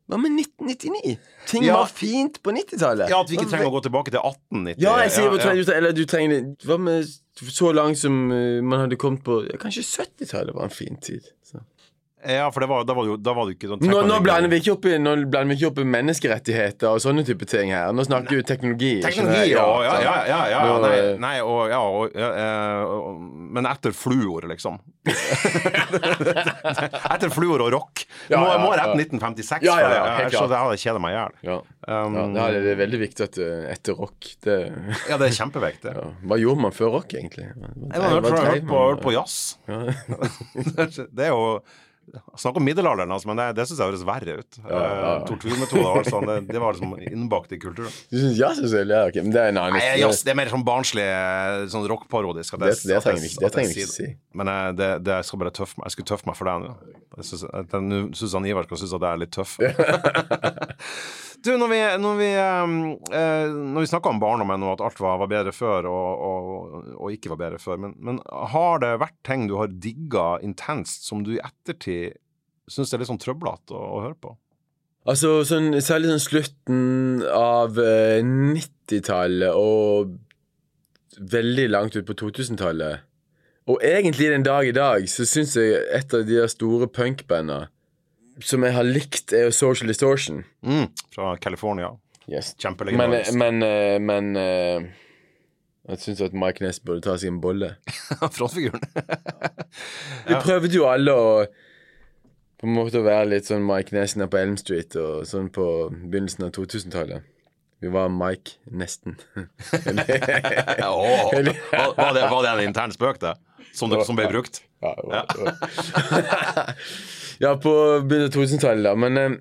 Hva med 1999? Ting Ja. var fint på 90-tallet. Ja, at vi ikke trenger å gå tilbake til 1890. Ja, jeg sier ja, du trenger- Eller du trenger Hva med så langt som eh, man hadde kommet på Kanskje 70-tallet var en fin tid. Så. Ja, for det var, da var det jo da var det ikke sånn Nå, nå blander vi ikke opp i vi ikke opp i menneskerettigheter og sånne type ting her. Nå snakker vi teknologi. Teknologi, ja. Ja, ja, ja. ja, ja nei, eh, nei, og, ja, og, eh, og, men etter fluor, liksom. [laughs] etter fluor og rock. Må, ja, må rette 1956, Ja, ja, ja, for det. så hadde kjeda meg i hjel. Ja. Um, det er- det er veldig viktig at uh, etter rock det, Ja, det er kjempeviktig. [laughs] ja. Hva gjorde man før rock, egentlig? Jeg har hørt på jazz. [laughs] det er jo Snakk om middelalderen, altså, men det, det syns jeg høres verre ut. ja, ja. Eh, Torturmetoder og sånn, det, det var liksom innbakt i kulturen. Du syns jazz er? Ja, ok, men det er en annen Nei, jazz, det er mer sånn barnslig, sånn rockparodisk. Det- det trenger vi ikke- ikke si. Men eh, det, det jeg skal bare tøffe meg. Jeg skulle tøffe meg for deg nå. Jeg syns han Ivar skal synes at jeg er litt tøff. [laughs] [laughs] du, når vi, når vi, eh, eh, vi snakker om barndommen og at alt var, var bedre før og, og, og ikke var bedre før, men, men har det vært ting du har digga intenst som du i ettertid syns er litt sånn trøblete å, å høre på? Altså, sånn, særlig sånn slutten av eh, 90-tallet og veldig langt ut på 2000-tallet. Og egentlig den dag i dag så syns jeg et av de store punkbanda som jeg har likt, er jo Social Distortion. Mm, fra California. Yes. Men, Kjempelegendarisk. men, eh, men eh, Jeg syns at Mike Ness burde ta seg en bolle. [laughs] Frontfiguren. Vi prøvde jo alle å på en måte å være litt sånn Mike Ness nede på Elm Street og sånn på begynnelsen av 2000-tallet. Vi var Mike nesten. [laughs] oh, [laughs] var, det, var det en intern spøk, det? Som, det, som ble brukt? Ja, ja. Ja på begynnelsen av 2000-tallet, da. Men eh,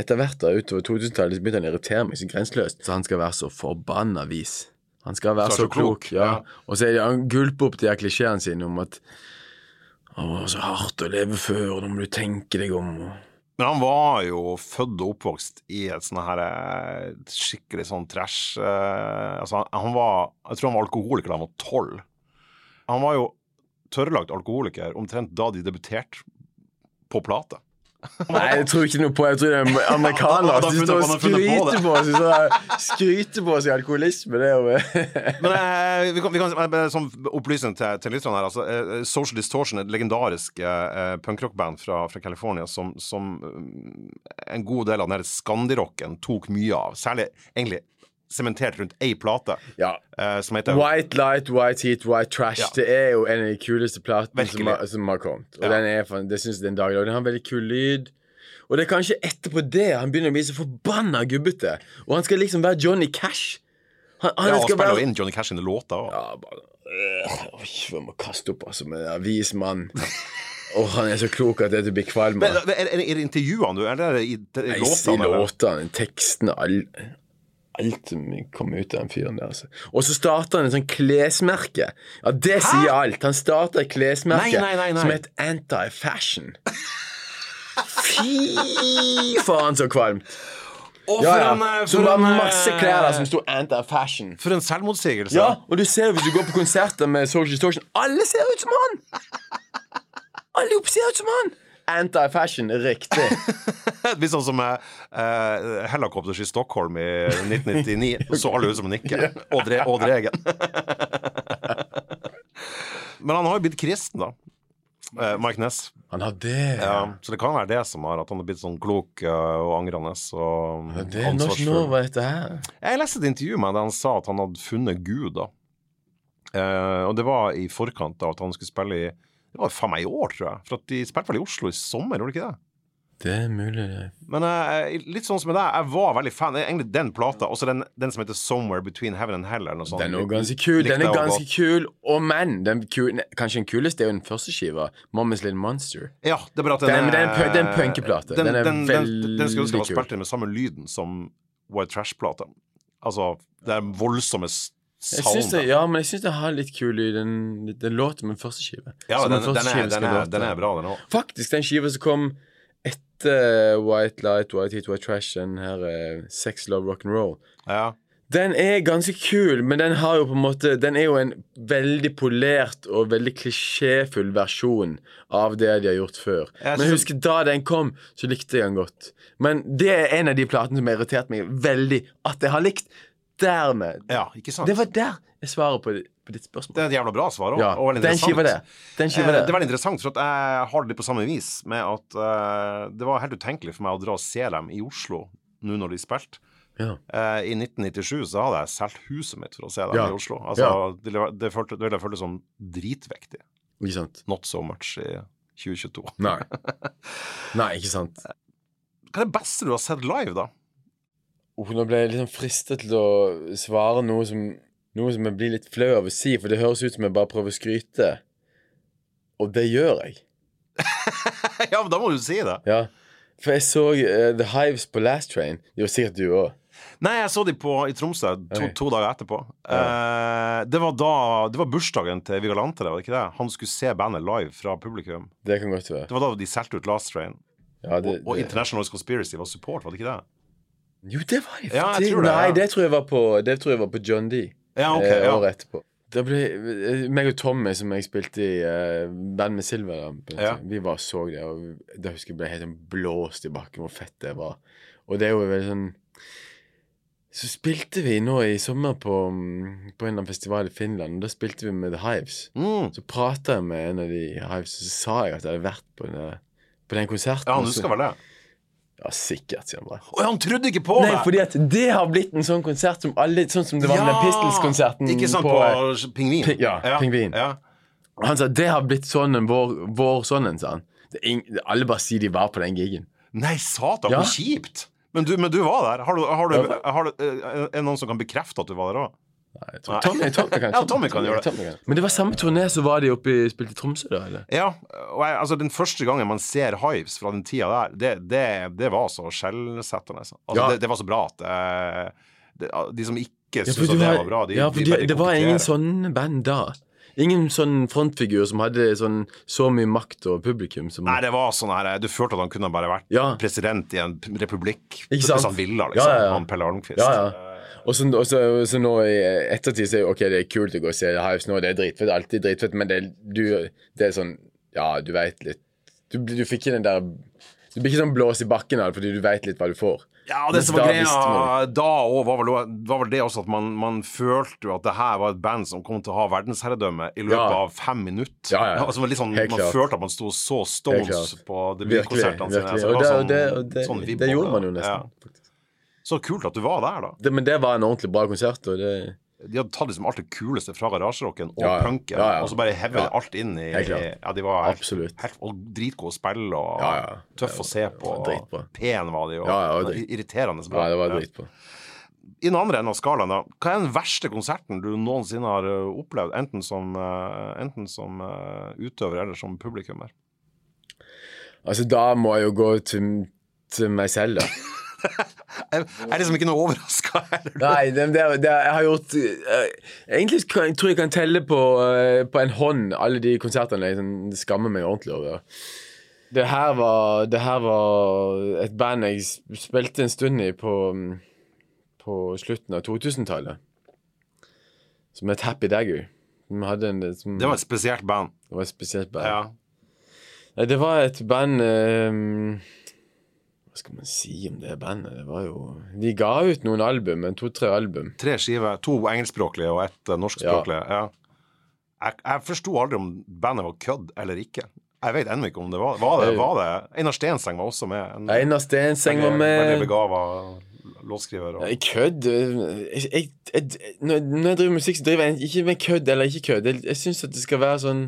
etter hvert da, utover 2000-tallet så begynte han å irritere meg så grenseløst. Så han skal være så forbanna vis. Han skal være så, så, klok. ja. ja. Og så er han gulper opp de her klisjeene sine om at å, så hardt å leve før, nå må du tenke deg om. og men han var jo født og oppvokst i et sånn her eh, skikkelig sånn trash eh, Altså, han var Jeg tror han var alkoholiker da han var tolv. Han var jo tørrlagt alkoholiker omtrent da de debuterte på plate. Nei, jeg tror ikke noe på Jeg tror det er [laughs] amerikanere som står og skryter på seg Skryter på seg alkoholisme. Det er jo [laughs] Men eh, vi kan, vi kan Som opplysning til, til lytterne her altså, eh, Social Distortion, et legendarisk eh, punkrockband fra, fra California som, som, eh, en god del av den skandirocken tok mye av. Særlig egentlig sementert rundt ei plate. Ja. Uh, som heter White Light, White Heat, White Trash. Ja. Det er jo en av de kuleste platene som har, som har, kommet. Og ja. den er, det syns jeg den dag Den har en veldig kul lyd. Og det er kanskje etterpå det han begynner å bli så forbanna gubbete. Og han skal liksom være Johnny Cash. Han, han ja, han spiller jo være... inn Johnny Cash sine låter òg. Ja, bare øh, Jeg må kaste opp, altså, med en vis mann. oh, han er så klok at dette blir kvalm. Er, er, er, det intervjuene du Er i, i, i låtene? I låtene, tekstene, all alt som kommer ut av den fyren der. Altså. Og så starter han et sånt klesmerke. Ja, det sier alt. Han starter et klesmerke nei, nei, nei, som heter Anti-Fashion. Fy faen, så kvalmt. Og ja, ja. En, eh, som var masse eh, klær der som sto Anti-Fashion. For en selvmotsigelse. Ja, og du ser hvis du går på konserter med Social Distortion Alle ser ut som han! Alle ser ut som han! Anti-fashion, riktig. [laughs] Litt sånn som uh, helikopters i Stockholm i 1999. [laughs] Så alle ut som Nikke. Og, Dre og Men han har jo blitt kristen, da. Uh, Mike Ness. Han har det? Ja, så det kan være det som har at han har blitt sånn klok uh, og angrende. Og det er norsk nå, vet her? Jeg leste et intervju med der han sa at han hadde funnet Gud. da. Uh, og det var i forkant av at han skulle spille i det var faen meg i år, tror jeg. For at de spilte vel i Oslo i sommer, gjorde de ikke det? Det er mulig. Men uh, litt sånn som med deg, jeg var veldig fan. Egentlig den plata, også den, den, som heter 'Somewhere Between Heaven and Hell'. Eller noe sånt. Den er ganske kul. Den er ganske kul. Og men, den kul, kanskje den kuleste er jo den første skiva, 'Momma's Little Monster'. Ja, det er bare at den, den, er, den, punkeplate. Den, er veldig Den skulle ønske var spilt inn med samme lyden som White Trash-plata. Altså, det er voldsomme det, ja, men jeg syns det har litt kul lyd. Den, den låter med første skive. Ja, den, den, den, er, den, er, den, er, bra, den òg. Faktisk, den skiva som kom etter White Light, White Heat, White Trash, den her uh, Sex, Love, Rock and Roll ja. Den er ganske kul, men den har jo på en måte Den er jo en veldig polert og veldig klisjéfull versjon av det de har gjort før. Jeg men husk, da den kom, så likte jeg den godt. Men det er en av de platene som har irritert meg veldig at jeg har likt. Dermed. Ja, ikke sant? Det var der jeg svarer på, på ditt spørsmål. Det er et jævla bra svar òg. Ja, og den det. Den skiva det. Eh, det er veldig interessant, for jeg har det litt på samme vis med at uh, det var helt utenkelig for meg å dra og se dem i Oslo nå når de spilte. Ja. Uh, I 1997 så hadde jeg solgt huset mitt for å se dem ja. i Oslo. Altså, ja. Det, det, følte, det ville føltes som dritvektig. Ikke sant? Not so much i 2022. Nei. [laughs] Nei, ikke sant. Hva er det beste du har sett live, da? Oh, nå ble jeg liksom fristet til å svare noe som, noe som jeg blir litt flau av å si, for det høres ut som jeg bare prøver å skryte. Og det gjør jeg. [laughs] ja, men da må du si det. Ja, For jeg så uh, The Hives på Last Train. Det gjorde sikkert du òg. Nei, jeg så de på, i Tromsø to, to dager etterpå. Ja. Uh, det var da Det var bursdagen til Vigilante, var det ikke det? Han skulle se bandet live fra publikum. Det kan godt være Det var da de solgte ut Last Train. Ja, det, og, og International Conspiracy var support, var det ikke det? Jo, det var jeg ja, det, Nei, det tror jeg var på, det tror jeg var på John D. Ja, ok, eh, Året etterpå. Det ble, eh, meg og Tommy, som jeg spilte i uh, band med Silver, ja. vi bare så det, og da husker jeg ble helt sånn blåst i bakken hvor fett det var. Og det er jo veldig sånn Så spilte vi nå i sommer på, mm, på en eller annen festival i Finland, og da spilte vi med The Hives. Mm. Så prata jeg med en av de Hives, og så sa jeg at jeg hadde vært på den, på den konserten. Ja, du skal vel det? Ja, sikkert, sier han bare. Og han trodde ikke på Nei, meg! fordi at det har blitt en sånn konsert som alle Sånn som det var ja, med den Pistols-konserten. Ikke sant, på, på Pingvin. Pi, ja, ja, Pingvin. Ja. Og han sa det har blitt sånn en vår, vår sånn en, sa han. Ing, alle bare sier de var på den gigen. Nei, satan, ja. hvor kjipt! Men du, men du var der. Har du, har du, har du, er det noen som kan bekrefte at du var der òg? Nei, Tommy, Tommy, kan, [laughs] ja, Tommy kan gjøre det. Men det var samme turné så var de oppe i spilte i Tromsø, da? eller? Ja. og jeg, altså Den første gangen man ser Hives fra den tida der, det, det, det var så skjellsettende. Altså, ja. det, det, var så bra at det, De som ikke syntes ja, at det var bra, de, ja, for de, de det var ingen sånne band da. Ingen sånn frontfigur som hadde sånn, så mye makt og publikum som Nei, det var sånn her Du følte at han kunne bare vært ja. president i en republikk hvis han ville, liksom. Ja, ja, han Pelle Almqvist. Ja, ja. Og så, og så, så nå i ettertid så er jo ok, det er kult å gå og se Hives nå, det er dritfett, alltid dritfett, men det, du, det er sånn Ja, du veit litt du, du, fikk ikke den der Du blir ikke sånn blås i bakken av det fordi du veit litt hva du får. Ja, det som var greia da òg, var, var, vel det også at man, man følte jo at det her var et band som kom til å ha verdensherredømme i løpet ja. av fem minutter. Ja, ja. Altså, sånn, man klart. følte at man sto så stones på debutkonsertene sine. Altså, og det, sånn, det, det, sånn det, gjorde man jo nesten. Ja. Så kult at du var der, da. Det, men det var en ordentlig bra konsert. Og det... De hadde tatt liksom alt det kuleste fra garasjerocken og ja, punken, ja, ja. og så bare hevet ja. alt inn i Ja, de var helt, helt, og dritgode å spille og tøff å se på. Og pen var de, og, og irriterende bra. Ja, det var dritbra. I den andre enden av skalaen, da, hva er den verste konserten du noensinne har eh, opplevd, enten som, uh, enten som uh, utøver eller som publikummer? Altså, da må jeg jo gå til, til meg selv, da. [laughs] jeg er liksom ikke noe overraska heller. Nei, det, det, det, jeg har gjort jeg, Egentlig kan, jeg tror jeg kan telle på, uh, på en hånd alle de konsertene jeg sånn, skammer meg ordentlig over. Det her, var, det her var et band jeg spilte en stund i på, på slutten av 2000-tallet. Som het Happy Dagger. En, som, det var et spesielt band. Det var et spesielt band. Ja. Det var et band um, hva skal man si om det bandet? Det var jo De ga ut noen album, to-tre album. Tre skiver. To engelskspråklige og ett uh, norskspråklige. Ja. ja. Jeg, jeg forsto aldri om bandet var kødd eller ikke. Jeg vet ennå ikke om det var Var det, var det Einar Stenseng var også med. En, Einar Stenseng var med. Veldig begava låtskriver. Og... Kødd jeg, jeg, jeg, Når jeg driver musikk, så driver jeg ikke med kødd eller ikke kødd. Jeg, jeg syns at det skal være sånn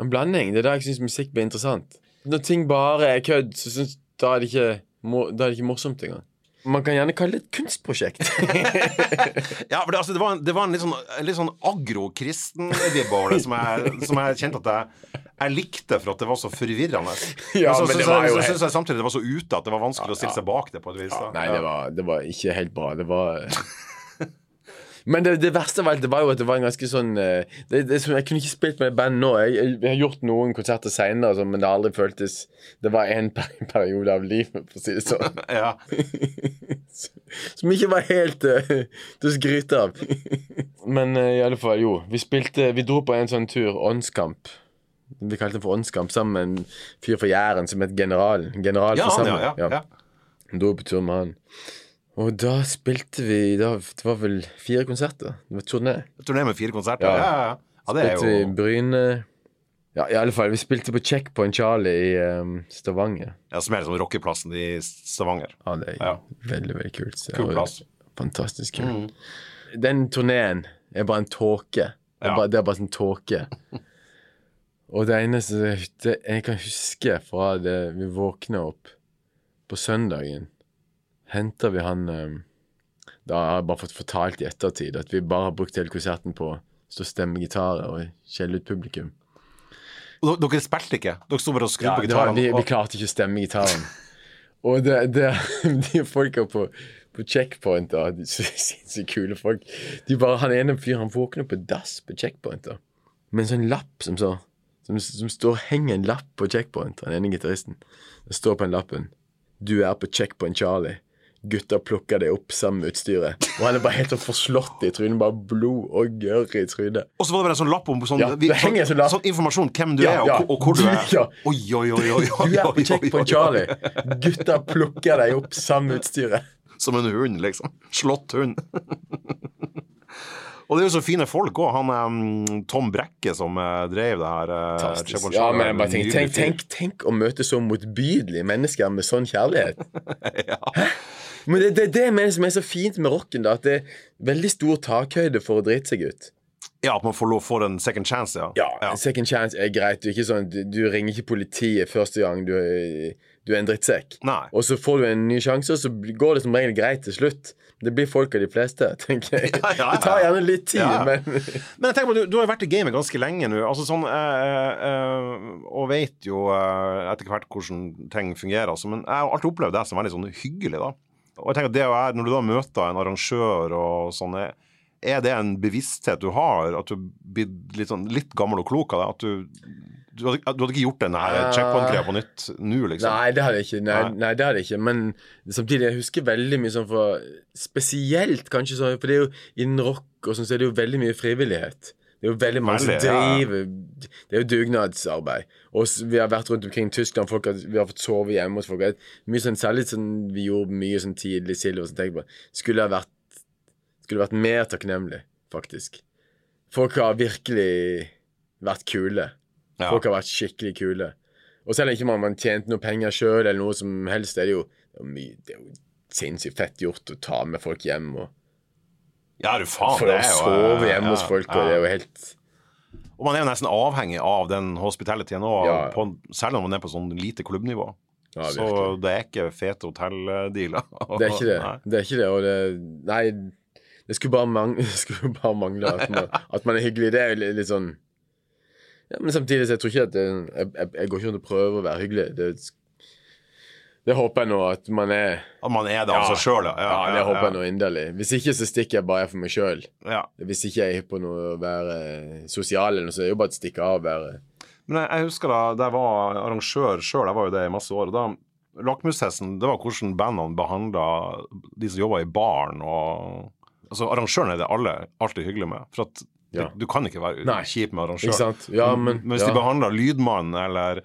en blanding. Det er da jeg syns musikk blir interessant. Når ting bare er kødd, så syns da er det ikke da er det ikke morsomt engang. Man kan gjerne kalle det et kunstprosjekt. [laughs] ja, for det, altså, det, var en, det, var en, litt sånn, litt sånn agro-kristen-vibb over det, som som jeg, kjente at jeg, jeg, likte for at det var så forvirrende. Ja, men så, men så, så, så syns jeg samtidig det var så ute at det var vanskelig ja, å stille seg bak det på et vis. Ja, nei, det var, det var, ikke helt bra. Det var Men det, det, verste av alt det var jo at det var en ganske sånn eh, det, det, Jeg kunne ikke spilt med det bandet nå. Jeg, jeg, jeg, har gjort noen konserter seinere, altså, men det har aldri føltes Det var en [laughs] periode av livet, for å si det sånn. [laughs] ja. [laughs] Som ikke var helt uh, til å skryte av. men uh, i alle fall, jo. Vi spilte Vi dro på en sånn tur, åndskamp. Vi kalte den for åndskamp sammen med en fyr fra Jæren som het Generalen. General ja, han, ja, ja, ja. Dro på tur med han. Og da spilte vi da, Det var vel fire konserter? Det var turné. Turné med fire konserter? Ja, ja, ja. ja det spilte er jo... vi Bryne Ja, i alle fall. Vi spilte på Checkpoint Charlie i um, Stavanger. Ja, Som er liksom rockeplassen i Stavanger. Ja, det er ja. veldig, veldig kult. Kul plass. Fantastisk kult. Mm. Den turneen er bare en tåke. Det, ja. det er bare sånn tåke. Og det eneste det jeg kan huske fra det vi våkna opp på søndagen henter vi han eh, Da har jeg bare fått fortalt i ettertid at vi bare har brukt hele konserten på å stå og stemme gitarer og skjelle ut publikum. Og dere spilte ikke? Dere sto bare og skrudde ja, på gitaren? Vi, vi, klarte ikke å stemme gitaren. og det, det, [laughs] de folka på, på checkpoint, da, sinnssykt kule folk de bare, Han ene fyren våkner på dass på checkpoint da, med en sånn lapp som så som, som står henger en lapp på checkpoint, han ene gitaristen. Det står på den lappen 'Du er på checkpoint Charlie' gutta plukker det opp sammen med utstyret. Og han er bare helt sånn forslått i trynet. Bare blod og gørr i trynet. Og så var det bare en sånn lapp om sånn, ja, det henger sånn, lapp. sånn informasjon hvem du ja, er, og, ja. og, hvor du er. Ja. Oi, oi, oi, oi, oi, Du er på Checkpoint Charlie. Gutta plukker deg opp sammen med utstyret. Som en hund, liksom. Slått hund. [laughs] Og det er jo så fine folk òg. Han um, Tom Brekke som uh, drev det her. Uh, ja, men bare tenk, tenk, tenk, tenk, å møte så motbydelige mennesker med sånn kjærlighet. [laughs] ja. Hæ? Men det, det, det mener som er så fint med rocken, da, at det er veldig stor takhøyde for å drite seg ut. Ja, at man får lov for en second chance, ja. Ja, ja. second chance er greit. Du, sånn, du, du, ringer ikke politiet første gang du, du er en drittsekk. Nei. Og så får du en ny sjanse, og så går det som regel greit til slutt. Det blir folk av de fleste, [laughs] tenker jeg. Ja, ja, ja. Det tar gjerne litt tid, men [laughs] Men jeg tenker på, du, du har jo vært i gamet ganske lenge nå, altså sånn, eh, eh, og vet jo eh, etter hvert hvordan ting fungerer. Altså, men jeg har alltid opplevd deg som veldig sånn hyggelig. da. Og jeg tenker at det å være, Når du da møter en arrangør og sånn, er- det en bevissthet du har? At du blitt litt, sånn, litt gammel og klok av det? At du, du, hadde, du hadde ikke gjort den her checkpoint-greia på nytt nå, liksom? Nei, det hadde jeg ikke. Nei, Nei. nei, det hadde jeg ikke. Men samtidig, jeg husker veldig mye sånn for Spesielt kanskje sånn For det er jo innen rock og sånn, så er det jo veldig mye frivillighet. Det er jo veldig mange som driver ja. Det er jo dugnadsarbeid. Og vi har vært rundt omkring i Tyskland, folk har, vi har fått sove hjemme hos folk. Mye sånn, særlig sånn vi gjorde mye sånn tidlig Silje Så tenker jeg på Skulle ha vært Skulle vært mer takknemlig, faktisk. Folk har virkelig vært kule. Ja. Folk har vært skikkelig kule. Og selv om ikke man, man tjente noe penger sjøl, eller noe som helst, det er jo mye Det er jo sinnssykt fett gjort å ta med folk hjem og Ja, du faen, for det å sove hjemme ja, hos folk, og det er jo helt Og man er jo nesten avhengig av den hospitalityen òg, Ja, selv om man er på sånn lite klubbnivå. Ja, så det er ikke fete hotelldealer. [laughs] Det er ikke det. Nei. Det er ikke det, og det Nei, det skulle bare, mang [laughs] skulle bare mangle at man, at man er hyggelig. Det er jo litt sånn ja, Men samtidig så jeg tror ikke at det, jeg, jeg, jeg går ikke rundt og prøver å være hyggelig. Det, det håper jeg nå at man er. At man er det av seg sjøl, ja. Ja, det håper jeg nå inderlig. Hvis ikke så stikker jeg bare for meg sjøl. Ja. Hvis ikke jeg er på noe å være sosial, eller noe, så er det jo bare å stikke av være Men jeg, jeg husker da da jeg var arrangør sjøl, jeg var jo det i masse år. og da Lakmustesten, det var hvordan bandene behandla de som jobba i baren. og Altså, Arrangøren er det alle alltid hyggelig med. For at Ja. du kan ikke være Nei. kjip med arrangøren. Ja, men, Men hvis ja. de behandler lydmannen eller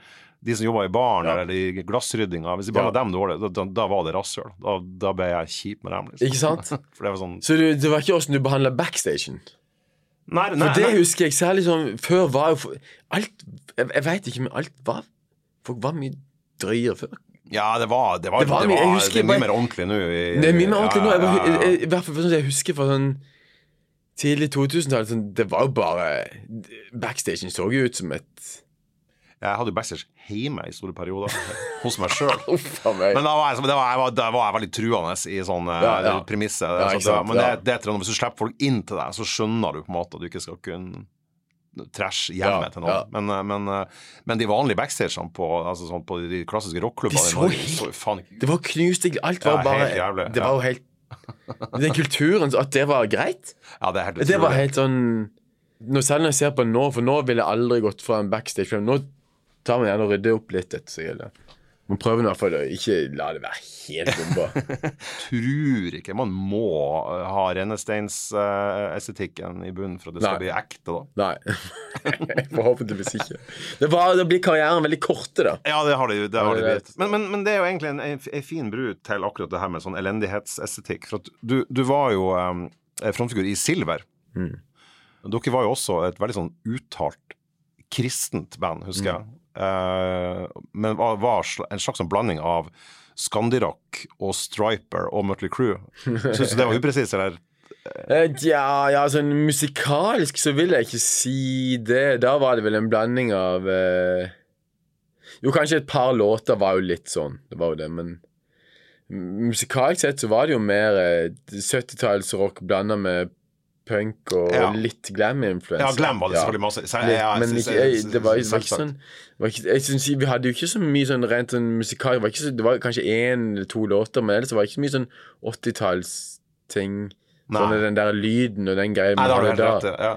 de som jobber i baren eller i glassryddinga Hvis de behandler Ja. dem dårlig, da, da, da var det rasshøl. Da, da ble jeg kjip med dem. liksom. Ikke sant? [laughs] Det var sånn Så det, det var ikke åssen du behandla backstagen? Nei, For det nei. husker jeg særlig sånn Før var jo Alt Jeg, jeg veit ikke, men alt var Folk var mye drøyere før. Ja, det var, det var, Det det var var, husker, det er mye mer ordentlig nå. Det er mye mer ordentlig nå. Jeg, var, jeg, I hvert fall sånn jeg husker fra sånn tidlig 2000-tallet, Sånn, det var jo bare Backstagen så jo ut som et Jeg hadde jo backstage hjemme i store perioder, [laughs] hos meg sjøl. Men da var, jeg, da, var, jeg da var jeg veldig truende i sånn eh, Ja, ja. premisse. Ja, så men det, det er hvis du slipper folk inn til deg, så skjønner du på en måte at du ikke skal kunne trash hjemme til noen. Men, eh, men, eh, men de vanlige backstagene på, altså sånn, på de klassiske rockklubbene Det var knust Alt var bare Det var jo helt Den kulturen, at det var greit Ja, det er helt Det var helt sånn nå, Selv når jeg ser på nå, for nå ville jeg aldri gått fra en backstage film nå tar man gjerne og rydder opp litt etter seg. Eller. Man prøver i hvert fall å ikke la det være helt bomba. [laughs] tror ikke man må eh, ha rennesteinsestetikken i bunnen for at det skal Nei. bli ekte, da. Nei. [laughs] Forhåpentligvis ikke. Det var, det blir karrieren veldig korte, da. Ja, det har de, det har det blitt. Men, men, men det er jo egentlig en, en, fin bru til akkurat det her med sånn elendighetsestetikk. For at du, du var jo um, frontfigur i Silver. Mm. Dere var jo også et veldig sånn uttalt kristent band, husker jeg. Eh, men var, en slags en blanding av Skandirock og Striper og Mutley Crew. Syns du det var upresist, eller? Eh, Ja, ja, sånn musikalsk så vil jeg ikke si det. Da var det vel en blanding av eh... Jo, kanskje et par låter var jo litt sånn. Det var jo det, men musikalsk sett så var det jo mer eh, 70-tallsrock blanda med punk og Ja. litt glam-influenser. Ja, Glam var det selvfølgelig masse. Så, ja, men ikke, jeg, det var, det var ikke sånn var ikke, jeg synes, Vi hadde jo ikke så mye sånn rent sånn musikal Det var, så, det var kanskje én eller to låter, men ellers var det ikke så mye sånn 80-tallsting. Nei. Sånn den der lyden og den greia Nei, det har du helt rett i. Ja.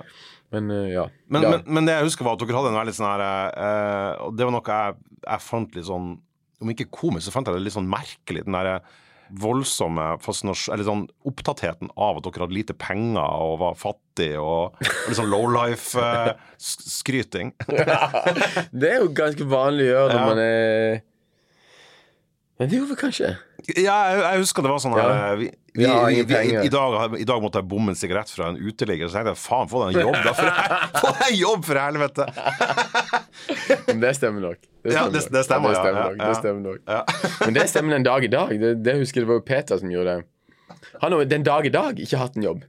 Men uh, ja. Men, ja. men, men det jeg husker var at dere hadde en veldig sånn her uh, Og det var noe jeg, jeg fant litt sånn Om ikke komisk, så fant jeg det litt sånn merkelig. Den derre voldsomme Eller sånn opptattheten av at dere hadde lite penger og var fattig og, og liksom sånn lowlife-skryting. [laughs] det er jo ganske vanlig å gjøre når Ja. man er Men det gjorde vi kanskje. Ja, jeg, jeg husker det var sånn Ja. eh, vi, Vi vi, i, i, dag, I dag måtte jeg bomme en sigarett fra en uteligger, så tenkte jeg faen, få deg en jobb, da! For, [laughs] få deg en jobb, for helvete! [laughs] Men det stemmer nok. Det stemmer det- nok. det stemmer, det stemmer nok. ja. Det stemmer nok. Men det stemmer den dag i dag. Det, det husker jeg det var jo Peter som gjorde det. Han har den dag i dag ikke hatt en jobb.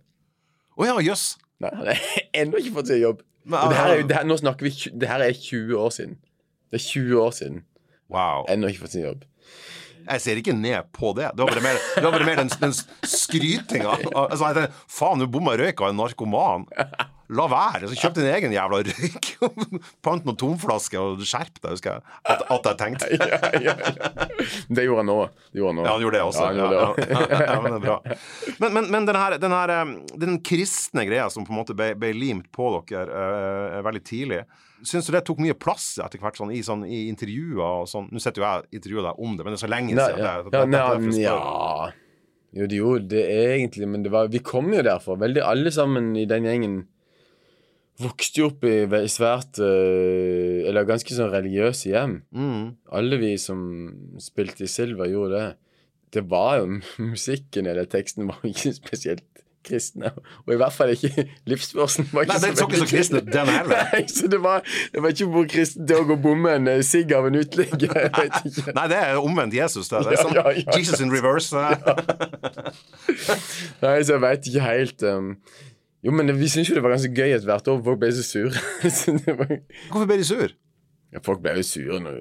Å ja, jøss. Nei, han har [laughs] ennå ikke fått seg jobb. Men, det her er her, nå snakker vi Det her er 20 år siden. Det er 20 år siden. Wow. Ennå ikke fått sin jobb. Jeg ser ikke ned på det. Det var bare mer, var bare mer den, den skrytinga. Altså, Faen, du bomma røyka en narkoman. La være. Så kjøp din egen jævla røyk. [laughs] Pant noen tomflasker og skjerp deg, husker jeg. At, at jeg tenkte. [laughs] ja, ja, ja. Det gjorde han òg. Ja, han gjorde det også. Ja, han gjorde det også. Ja, men det er bra. Men, men, men den, her, den, her, eh, den kristne greia som på en måte ble, ble limt på dere uh, veldig tidlig, syns du det tok mye plass etter hvert sånn, i, sånn, i intervjuer og sånn? Nå sitter jo jeg og intervjuer deg om det, men det er så lenge siden. ja, det, ja, det- derfor nei, ja. Jo, det gjorde det egentlig, men det var, vi kom jo derfra. Veldig alle sammen i den gjengen vokste jo opp i svært eh, Eller ganske sånn religiøse hjem. Mm. Alle vi som spilte i Silver, gjorde det. Det var jo [laughs] musikken eller teksten var ikke spesielt kristne. Og i hvert fall ikke [laughs] livsførselen. var Nei, den så ikke så kristen ut, den [laughs] heller. Nei, så det var, det var ikke hvor kristen det å gå bomme en eh, sigg av en uteligger. Ikke. Nei, det er omvendt Jesus. Det, det er Ja, sånn ja, ja. Jesus in reverse. Nei, så jeg veit ikke helt um, Jo, men vi syntes jo det var ganske gøy at hvert år folk ble så sure. [laughs] var, Hvorfor ble de sur? ja, folk ble jo sure når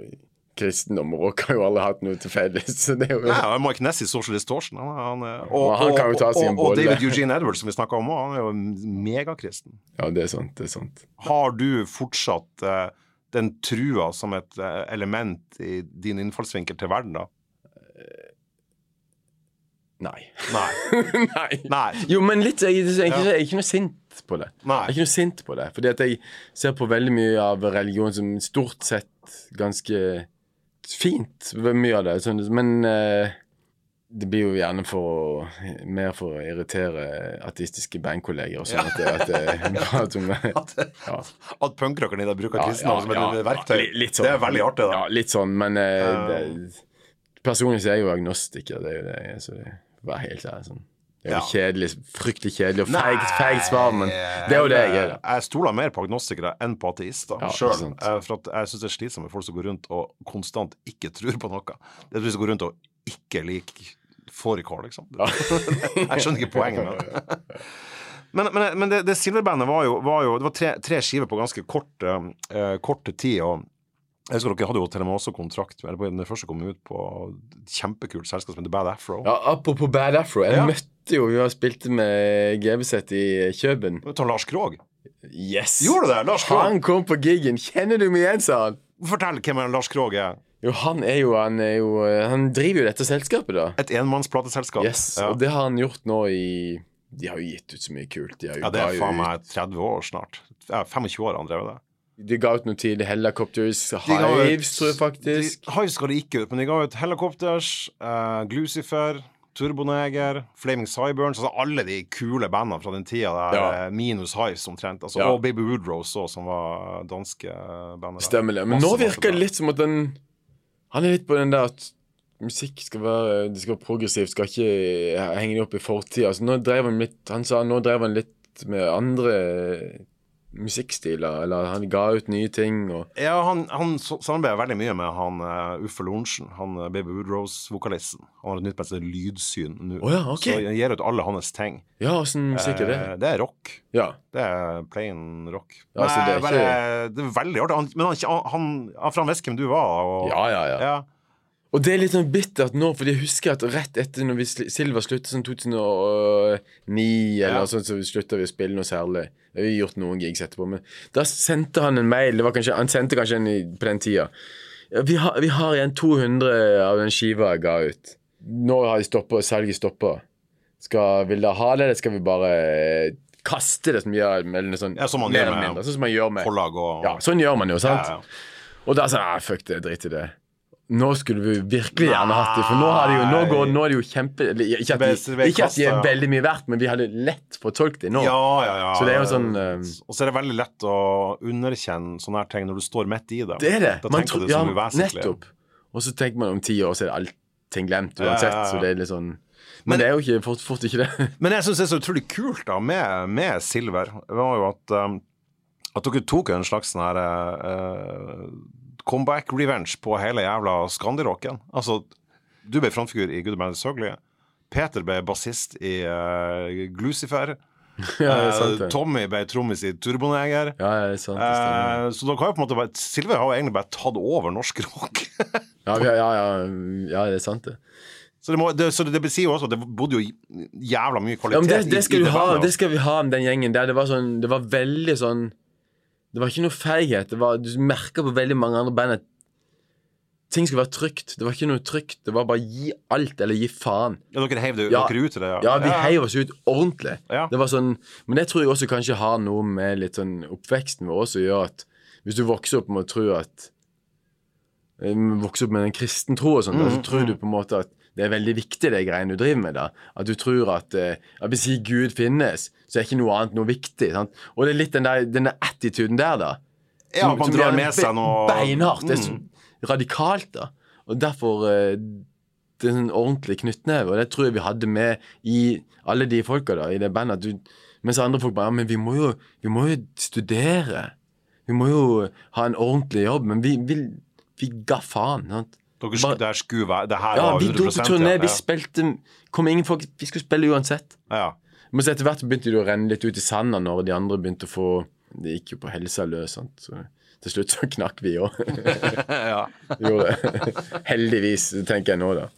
kristendom og rock har jo alle hatt noe til felles. Så det er jo Nei, Mike Ness i Socialist Torsen. Han, han, og, Og han kan jo ta seg en og, og. David Eugene Edwards, som vi snakka om, han er jo megakristen. Ja, det er sant. Det er sant. Har du fortsatt eh, den trua som et eh, element i din innfallsvinkel til verden, da? Nei. Nei. [laughs] Nei. Nei. Jo, men litt Jeg, jeg, ikke- jeg er ikke noe sint på det. Nei. Jeg er ikke noe sint på det. Fordi at jeg ser på veldig mye av religion som stort sett ganske fint. Mye av det. Sånn, men eh, det blir jo gjerne for mer for å irritere ateistiske bandkolleger. Sånn det, at at [laughs] At, ja. at punkrockeren i deg bruker Ja, kristendom som et ja, ja. verktøy, Ja, litt sånn. det er veldig artig, da. Ja, litt sånn, men eh, Ja. det, Personlig så er jeg jo agnostiker. Det er jo det. jeg er, Så det var helt ærlig sånn. Det er jo Ja. kjedelig, fryktelig kjedelig og feigt feigt svar, men det er jo det jeg gjør. Jeg stoler mer på agnostikere enn på ateister Ja, sjøl. For at jeg syns det er slitsomt med folk som går rundt og konstant ikke tror på noe. Det er de som går rundt og ikke liker fårikål, liksom. [laughs] jeg skjønner ikke poenget med det. [laughs] Men, men, men det, det Silverbandet var jo, var jo Det var tre, tre skiver på ganske kort, uh, korte tid. og jeg husker Dere hadde jo til og med også kontrakt eller Den første kom ut på et kjempekult selskap som heter Bad Afro. Ja, Apropos Bad Afro. Jeg Ja. møtte jo Vi har spilt med GBZ i Kjøben. Ta Lars Krogh. Yes! Gjorde du det? Lars Krogh? Han kom på gigen. Kjenner du meg igjen, sa han. Fortell hvem er Lars Krogh er. Jo, han er jo Han, er jo, han driver jo dette selskapet, da. Et enmannsplateselskap. Yes, ja. Og det har han gjort nå i De har jo gitt ut så mye kult. Ja, det er faen meg 30 år snart. 25 år har han drevet det. De ga ut noe tidlig. Helicopters, Hives, tror jeg faktisk. De, Hives ga de ikke ut, men de ga ut Helicopters, uh, Glucifer, Turboneger, Flaming Cyburns, altså alle de kule bandene fra den tida der, Ja. eh, minus Hives omtrent. Altså, Ja. Og Baby Woodrose òg, som var danske bandet. Stemmer det. Men nå virker det litt som at den Han er litt på den der at musikk skal være Det skal være progressivt, skal ikke henge det opp i fortida. Altså, nå drev han litt Han sa nå drev han litt med andre musikkstiler, eller han ga ut nye ting og Ja, han, han samarbeider veldig mye med han uh, Uffe Lorentzen, han uh, Baby Woodrose-vokalisten. Han har et nytt band som heter Lydsyn nå. Oh, ja, ok. Så han gir ut alle hans ting. Ja, åssen musikk er det? Eh, det er rock. Ja. Det er plain rock. Ja, så det er ikke... det er veldig artig. Han, men han, han, han, han For han visste hvem du var. Og, Ja, ja, ja. ja. Og det er litt sånn bittert nå, for jeg husker at rett etter når vi Silver sluttet sånn 2009, eller Ja. sånn, så slutta vi å spille noe særlig. Vi har gjort noen gigs etterpå, men da sendte han en mail. Det var kanskje, han sendte kanskje en i, på den tida. Vi, har, vi har igjen 200 av den skiva jeg ga ut. Nå har de stoppa, salget stoppa. Skal, vil dere ha det, eller skal vi bare eh, kaste det som gjør med sånn, Ja, som man gjør med mindre, Sånn man gjør med Forlag og Ja, sånn gjør man jo, sant? Ja, ja. Og da sa jeg fuck det, drit i det. Nå skulle vi virkelig gjerne hatt det, for nå, har de jo, nå, går, nå er det jo kjempe Ikke at de, ikke at de er veldig mye verdt, men vi hadde lett fått tolket det nå. Ja, ja, ja. Så det er jo sånn, eh, Og så er det veldig lett å underkjenne sånne her ting når du står midt i det. Det er det. Da Man tenker du det som ja, uvesentlig. Nettopp. Og så tenker man om ti år, så er det allting glemt ja, uansett. ja. Så det er litt sånn Men, Men- det er jo ikke fort, fort ikke det. [laughs] Men jeg syns det er så utrolig kult da med, med Silver, var jo at, um, at dere tok en slags sånn her uh, comeback revenge på hele jævla Skandirocken. Altså, du ble frontfigur i Good Man Is Ugly. Peter ble bassist i uh, Glucifer. [laughs] Ja, det sant, det. Eh, Tommy ble trommis i Turboneger. Ja, det er sant. Det. Eh, så dere har jo på en måte bare Silve har jo egentlig bare tatt over norsk rock. [laughs] Ja, ja, ja, ja, det er sant, det. så, det må, det, så det sier jo også at det bodde jo jævla mye kvalitet Ja, det, i- det, i skal du ha, det skal vi ha med den gjengen der. Det var, sånn, det var veldig sånn Det var ikke noe feighet. Det var, du merka på veldig mange andre band at ting skulle være trygt. Det var ikke noe trygt. Det var bare gi alt, eller gi faen. Ja, dere heiv Ja. dere ut til det? Ja, ja vi heiv oss ut ordentlig. Ja. Det var sånn, men det tror jeg også kanskje har noe med litt sånn oppveksten vår å gjøre at hvis du vokser opp med å tro at eh, Vokser opp med en kristen tro og sånn, Mm, så tror du på en måte at det er veldig viktig, det greiene du driver med. da At du tror at, eh, at hvis ikke Gud finnes, så er ikke noe annet noe viktig. Sant? Og det er litt den der, denne attituden der, da. Ja, man som drar med seg noe Mm. Beinhardt. Det er så radikalt, da. Og derfor eh, Det er en ordentlig knyttneve, og det tror jeg vi hadde med i alle de folka da, i det bandet. Du, mens andre folk bare Ja, men vi må jo, vi må jo studere. Vi må jo ha en ordentlig jobb. Men vi, vi, vi ga faen. Sant? Dere, Bare- der skulle være Det her Ja, var vi dro på turné, ja. vi spilte kom ingen folk, Vi skulle spille uansett. ja. Men så etter hvert begynte det å renne litt ut i sanda når de andre begynte å få Det gikk jo på helsa løs, sant. Så til slutt så knakk vi òg. [laughs] [laughs] ja. Gjorde det. Heldigvis, tenker jeg nå, da.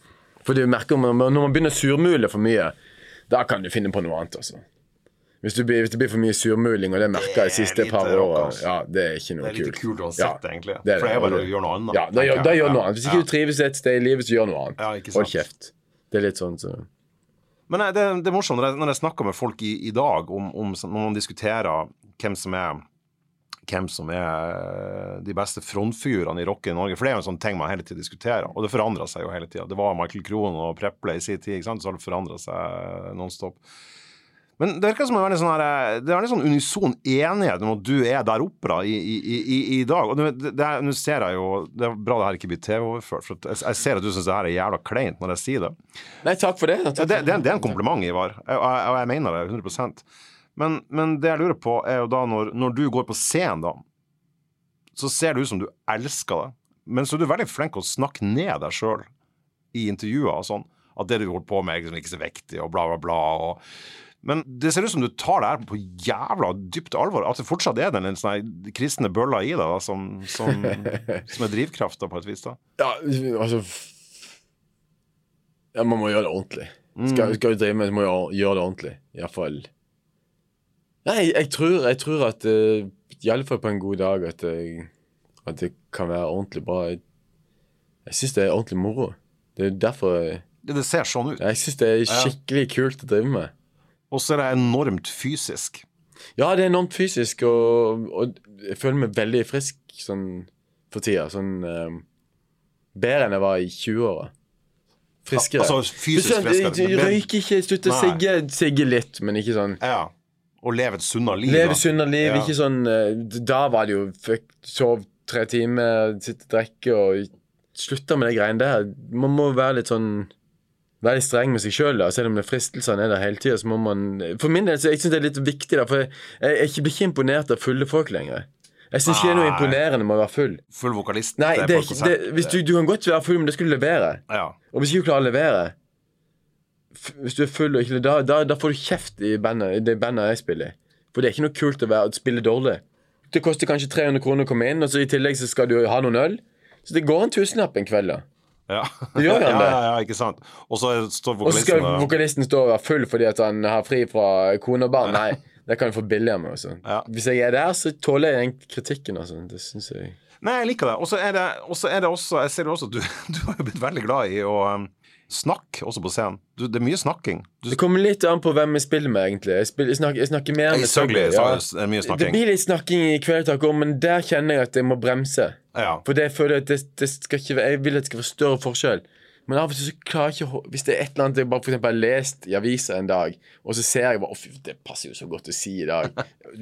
For du merker når man, begynner å surmule for mye, da kan du finne på noe annet, altså. Hvis, du, hvis det blir for mye surmuling, og det merker jeg de siste par åra, altså. ja, det er ikke noe kult. Det er litt kult. kult uansett, Ja, egentlig. det er For det er bare å gjøre noe annet. Ja, da, gjør- da gjør noe annet. Hvis ikke du trives et sted i livet, så gjør noe annet. Ja, ikke sant. kjeft. Det er litt sånn, så Men nei, det, det er morsomt når jeg, når jeg snakker med folk i, i dag om, om når man diskuterer hvem som er hvem som er de beste frontfigurene i rock i Norge. For det er jo en sånn ting man hele tiden diskuterer, og det forandrer seg jo hele tida. Det var Michael Krohn og Preple i sin tid, ikke sant? så har det forandra seg nonstop. Men det virker som sånn her, det er en sånn unison enighet om at du er der oppe da, i, i, i, i dag. Og det, det, nå ser jeg jo Det er bra det her ikke blir TV-overført, for jeg, jeg ser at du syns det her er jævla kleint når jeg sier det. Nei, takk for det. Ja, det, det, er en- det er en kompliment, Ivar, og jeg, jeg, jeg mener det 100% men, men det jeg lurer på, er jo da når, når du går på scenen, da, så ser det ut som du elsker det. Men så er du veldig flink til å snakke ned deg sjøl i intervjuer og sånn. At det du holder på med, er liksom ikke så viktig, og bla, bla, bla. Og... Men det ser ut som du tar det her på jævla dypt alvor. At det fortsatt er den sånn kristne bølla i deg som, som, [laughs] som er drivkrafta, på et vis. da. Ja, altså Ja, man må gjøre det ordentlig. Mm. Skal, skal du drive med det, må du gjøre det ordentlig. Iallfall Nei, jeg tror, jeg tror at uh, Iallfall på en god dag at, jeg, at det kan være ordentlig bra. Jeg, jeg syns det er ordentlig moro. Det er derfor jeg, Det, det ser sånn ut. jeg syns det er skikkelig kult å drive med. Og så er det enormt fysisk. Ja, det er enormt fysisk, og, og jeg føler meg veldig frisk sånn for tida. Sånn eh, bedre enn jeg var i 20-åra. Friskere. Altså fysisk sånn, friskere. røyker ikke, slutt å sigge. Sigge litt, men ikke sånn Ja. Og leve et sunnere liv. Leve sunnere liv, Ja. ikke sånn eh, Da var det jo fuck, Sov tre timer, sitte og drikke og slutte med de greiene der. Man må være litt sånn Være streng med seg sjøl, selv om det fristelsene er der hele tida. For min del så jeg synes det er litt viktig, da, for jeg, jeg blir ikke imponert av fulle folk lenger. Jeg syns ikke det er noe imponerende med å være full. Full vokalist. Nei, det det hvis du, du kan godt være full, men det skal du levere. Ja. Og hvis ikke du klarer å levere Hvis du er full og ikke da, da, da får du kjeft i bandet, i det bandet jeg spiller i. For det er ikke noe kult å, være, å spille dårlig. Det koster kanskje 300 kroner å komme inn, og så i tillegg så skal du ha noen øl. Så det går en tusenlapp en kveld, da. Ja. Det gjør han [laughs] det. ja, ja, ikke sant. Og så står vokalisten Og så skal vokalisten stå og være full fordi at han har fri fra kone og barn. Nei, det kan du få billigere med. Også. Ja. Hvis jeg er der, så tåler jeg den kritikken. Altså. Det syns jeg Nei, jeg liker det. Og så er det, er det også Jeg ser det også at du, [laughs] du har jo blitt veldig glad i å um, snakke også på scenen. Du, det er mye snakking. Du, Det kommer litt an på hvem jeg spiller med, egentlig. Jeg, spiller, jeg, snakker, jeg snakker mer med Søgli ja. det Det blir litt snakking i Kvelertak òg, men der kjenner jeg at jeg må bremse. Ja. For det føler at det, det skal ikke Jeg vil at det skal være større forskjell. Men av og til så klarer jeg ikke Hvis det er et eller annet jeg bare for eksempel har lest i avisa en dag, og så ser jeg bare Å, fy, det passer jo så godt å si i dag.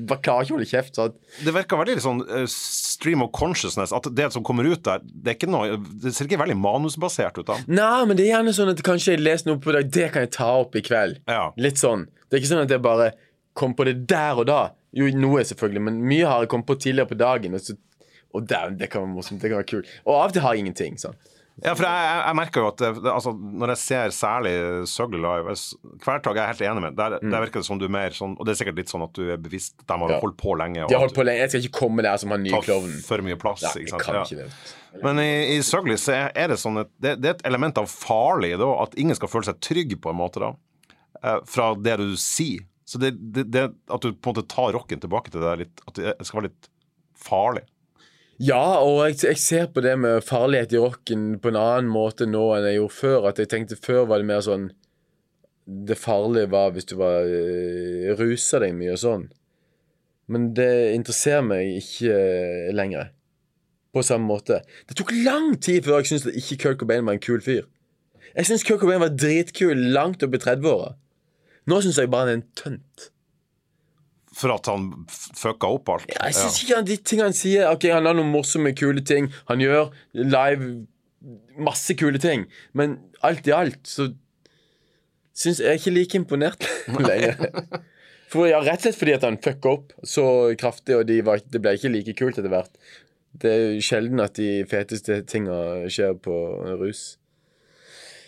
Bare klarer ikke å holde kjeft. At... Det virker veldig litt sånn uh, stream of consciousness. At det som kommer ut der, det noe Det ser ikke veldig manusbasert ut. da Nei, men det er gjerne sånn at kanskje jeg leser noe på dag, det kan jeg ta opp i kveld. Ja. Litt sånn. Det er ikke sånn at jeg bare kom på det der og da. Jo, noe selvfølgelig, men mye har jeg kommet på tidligere på dagen. Og, så, og der, det kan være morsomt. Det kan være kult. Og av og til har jeg ingenting. sant? Ja, for jeg, jeg, merker jo at det, altså, Når jeg ser særlig Søgle live Kvelertak er jeg helt enig med. Der, mm. der virker det som du er mer sånn Og det er sikkert litt sånn at du er bevisst De har ja. holdt på lenge. de har holdt på lenge. Jeg skal ikke komme der som han nye klovnen. For mye plass. Ja, ikke sant? Kan ikke det. Men i, i Søgle så er det sånn at det, det, er et element av farlig da, at ingen skal føle seg trygg på en måte, da. Eh, fra det du sier. Så det, det, det, at du på en måte tar rocken tilbake til det litt At det skal være litt farlig. Ja, og jeg, jeg, ser på det med farlighet i rocken på en annen måte nå enn jeg gjorde før. At jeg tenkte Før var det mer sånn Det farlige var hvis du var uh, rusa deg mye og sånn. Men det interesserer meg ikke uh, lenger. På samme måte. Det tok lang tid før jeg syntes at ikke Kirk Cobain var en kul fyr. Jeg syns Kirk Cobain var dritkul langt opp i 30-åra. Nå syns jeg bare han er en tønt. For at han fucka opp alt? Ja, jeg syns ikke han, de tingene han sier Ok, Han har noen morsomme, kule ting. Han gjør live masse kule ting. Men alt i alt så syns jeg ikke like imponert [laughs] lenger. For ja, Rett og slett fordi at han fucka opp så kraftig, og de var, det ble ikke like kult etter hvert. Det er sjelden at de feteste tinga skjer på rus.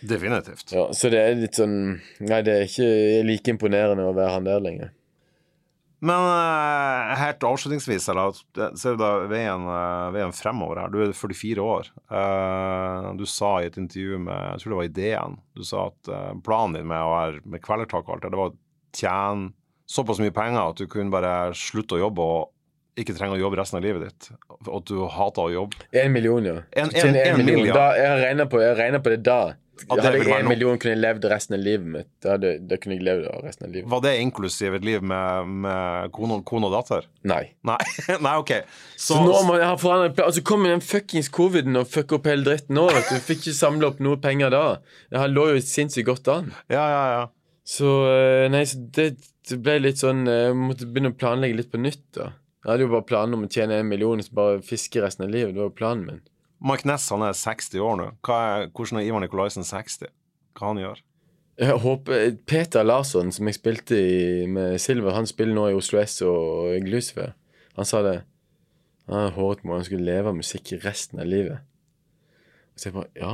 Definitivt. Ja, så det er litt sånn Nei, det er ikke like imponerende å være han der lenger. Men uh, helt avslutningsvis, eller, ser du da veien, uh, veien, fremover her? Du er 44 år. Uh, du sa i et intervju med jeg tror det var Ideen, du sa at planen din med å være med kvelertak og alt det, det var å tjene såpass mye penger at du kunne bare slutte å jobbe og ikke trenger å jobbe resten av livet ditt. Og at du hater å jobbe. En million, ja. En, en, en, en million. million. Da, jeg regner på, på, det da. Hadde jeg én million kunne jeg levd resten av livet mitt. Da, hadde, kunne jeg levd resten av livet. Var det inklusiv et liv med, med kone, kone, og datter? Nei. Nei, [laughs] Nei ok. Så, så nå må jeg ha forandret plan. Altså kom den fuckings coviden og fucka opp hele dritten nå. Du. Fikk ikke samla opp noe penger da. Jeg lå jo sinnssykt godt an. Ja, ja, ja. Så eh, Nei, så det, det ble litt sånn eh, Jeg måtte begynne å planlegge litt på nytt, da. Jeg hadde jo bare planer om å tjene en million og bare fiske resten av livet. Det var jo planen min. Mark Ness han er 60 år nå. Er, hvordan er Ivar Nikolaisen 60? Hva han gjør? Jeg håper Peter Larsson, som jeg spilte i med Silver, han spiller nå i Oslo S og Glucifer. Han sa det. Han håret på han skulle leve av musikk resten av livet. Så jeg bare Ja,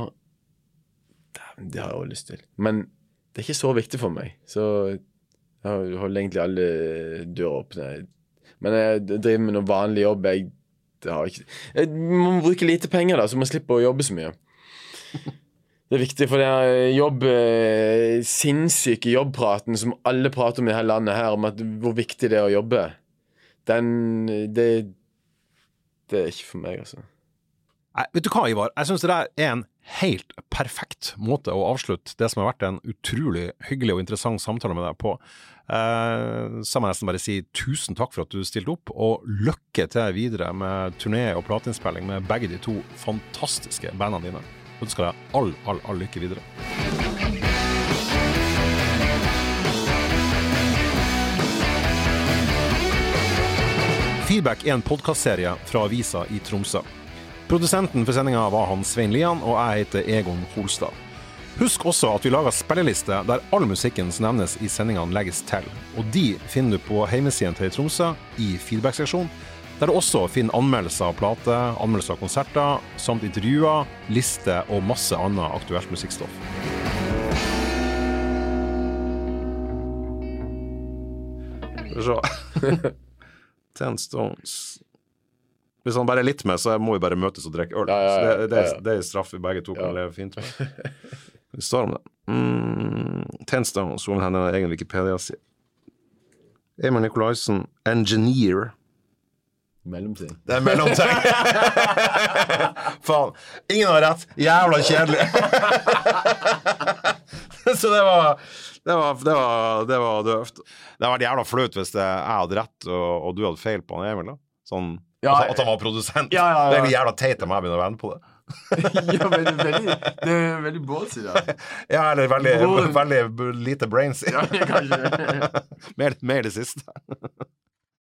det har jeg også lyst til. Men det er ikke så viktig for meg. Så jeg holder egentlig alle dører åpne. Men jeg driver med noe vanlig jobb. Jeg ikke Man må bruke lite penger, da, så man slipper å jobbe så mye. Det er viktig, for det er jobb eh, sinnssyke jobbpraten som alle prater om i hele landet her, om at, hvor viktig det er å jobbe. Den det, det er ikke for meg, altså. Nei, vet du hva, Ivar? Jeg syns det der er en helt perfekt måte å avslutte det som har vært en utrolig hyggelig og interessant samtale med deg på. Eh, så må jeg nesten bare si tusen takk for at du stilte opp, og lykke til videre med turné og plateinnspilling med begge de to fantastiske bandene dine. Ønsker deg all, all, all lykke videre. Feedback er en podkastserie fra avisa i Tromsø. Produsenten for sendinga var han Svein Lian, og jeg heter Egon Holstad. Husk også at vi lager spilleliste der all musikken som nevnes i sendingene, legges til. Og de finner du på hjemmesiden til Tromsø i feedback-seksjonen, der du også finner anmeldelser av plater, anmeldelser av konserter, samt intervjuer, liste og masse annet aktuelt musikkstoff. Skal vi se [laughs] Ten Stones Hvis han bare er litt med, så må vi bare møtes og drikke øl. Ja, ja, ja, så det, det, det, er straff vi begge to kan leve fint med. [laughs] Det står om det. Mm, Tenstone, som han har egen Wikipedia-side. Emil Nikolaisen, engineer. Mellomting. Det er mellomting. [laughs] Faen. Ingen har rett. Jævla kjedelig. [laughs] Så det var det var, det, var, det var døvt. Det hadde vært jævla flaut hvis jeg hadde rett og, og, du hadde feil på han Emil. da Sånn ja, at, at, han var produsent. Ja, ja, det er jævla teit om meg begynner begynne å vende på det. [laughs] ja, men er veldig, det er veldig ballsy, da. [laughs] Ja, eller veldig, veldig lite brainsy. ja, kanskje. [laughs] mer, mer det siste.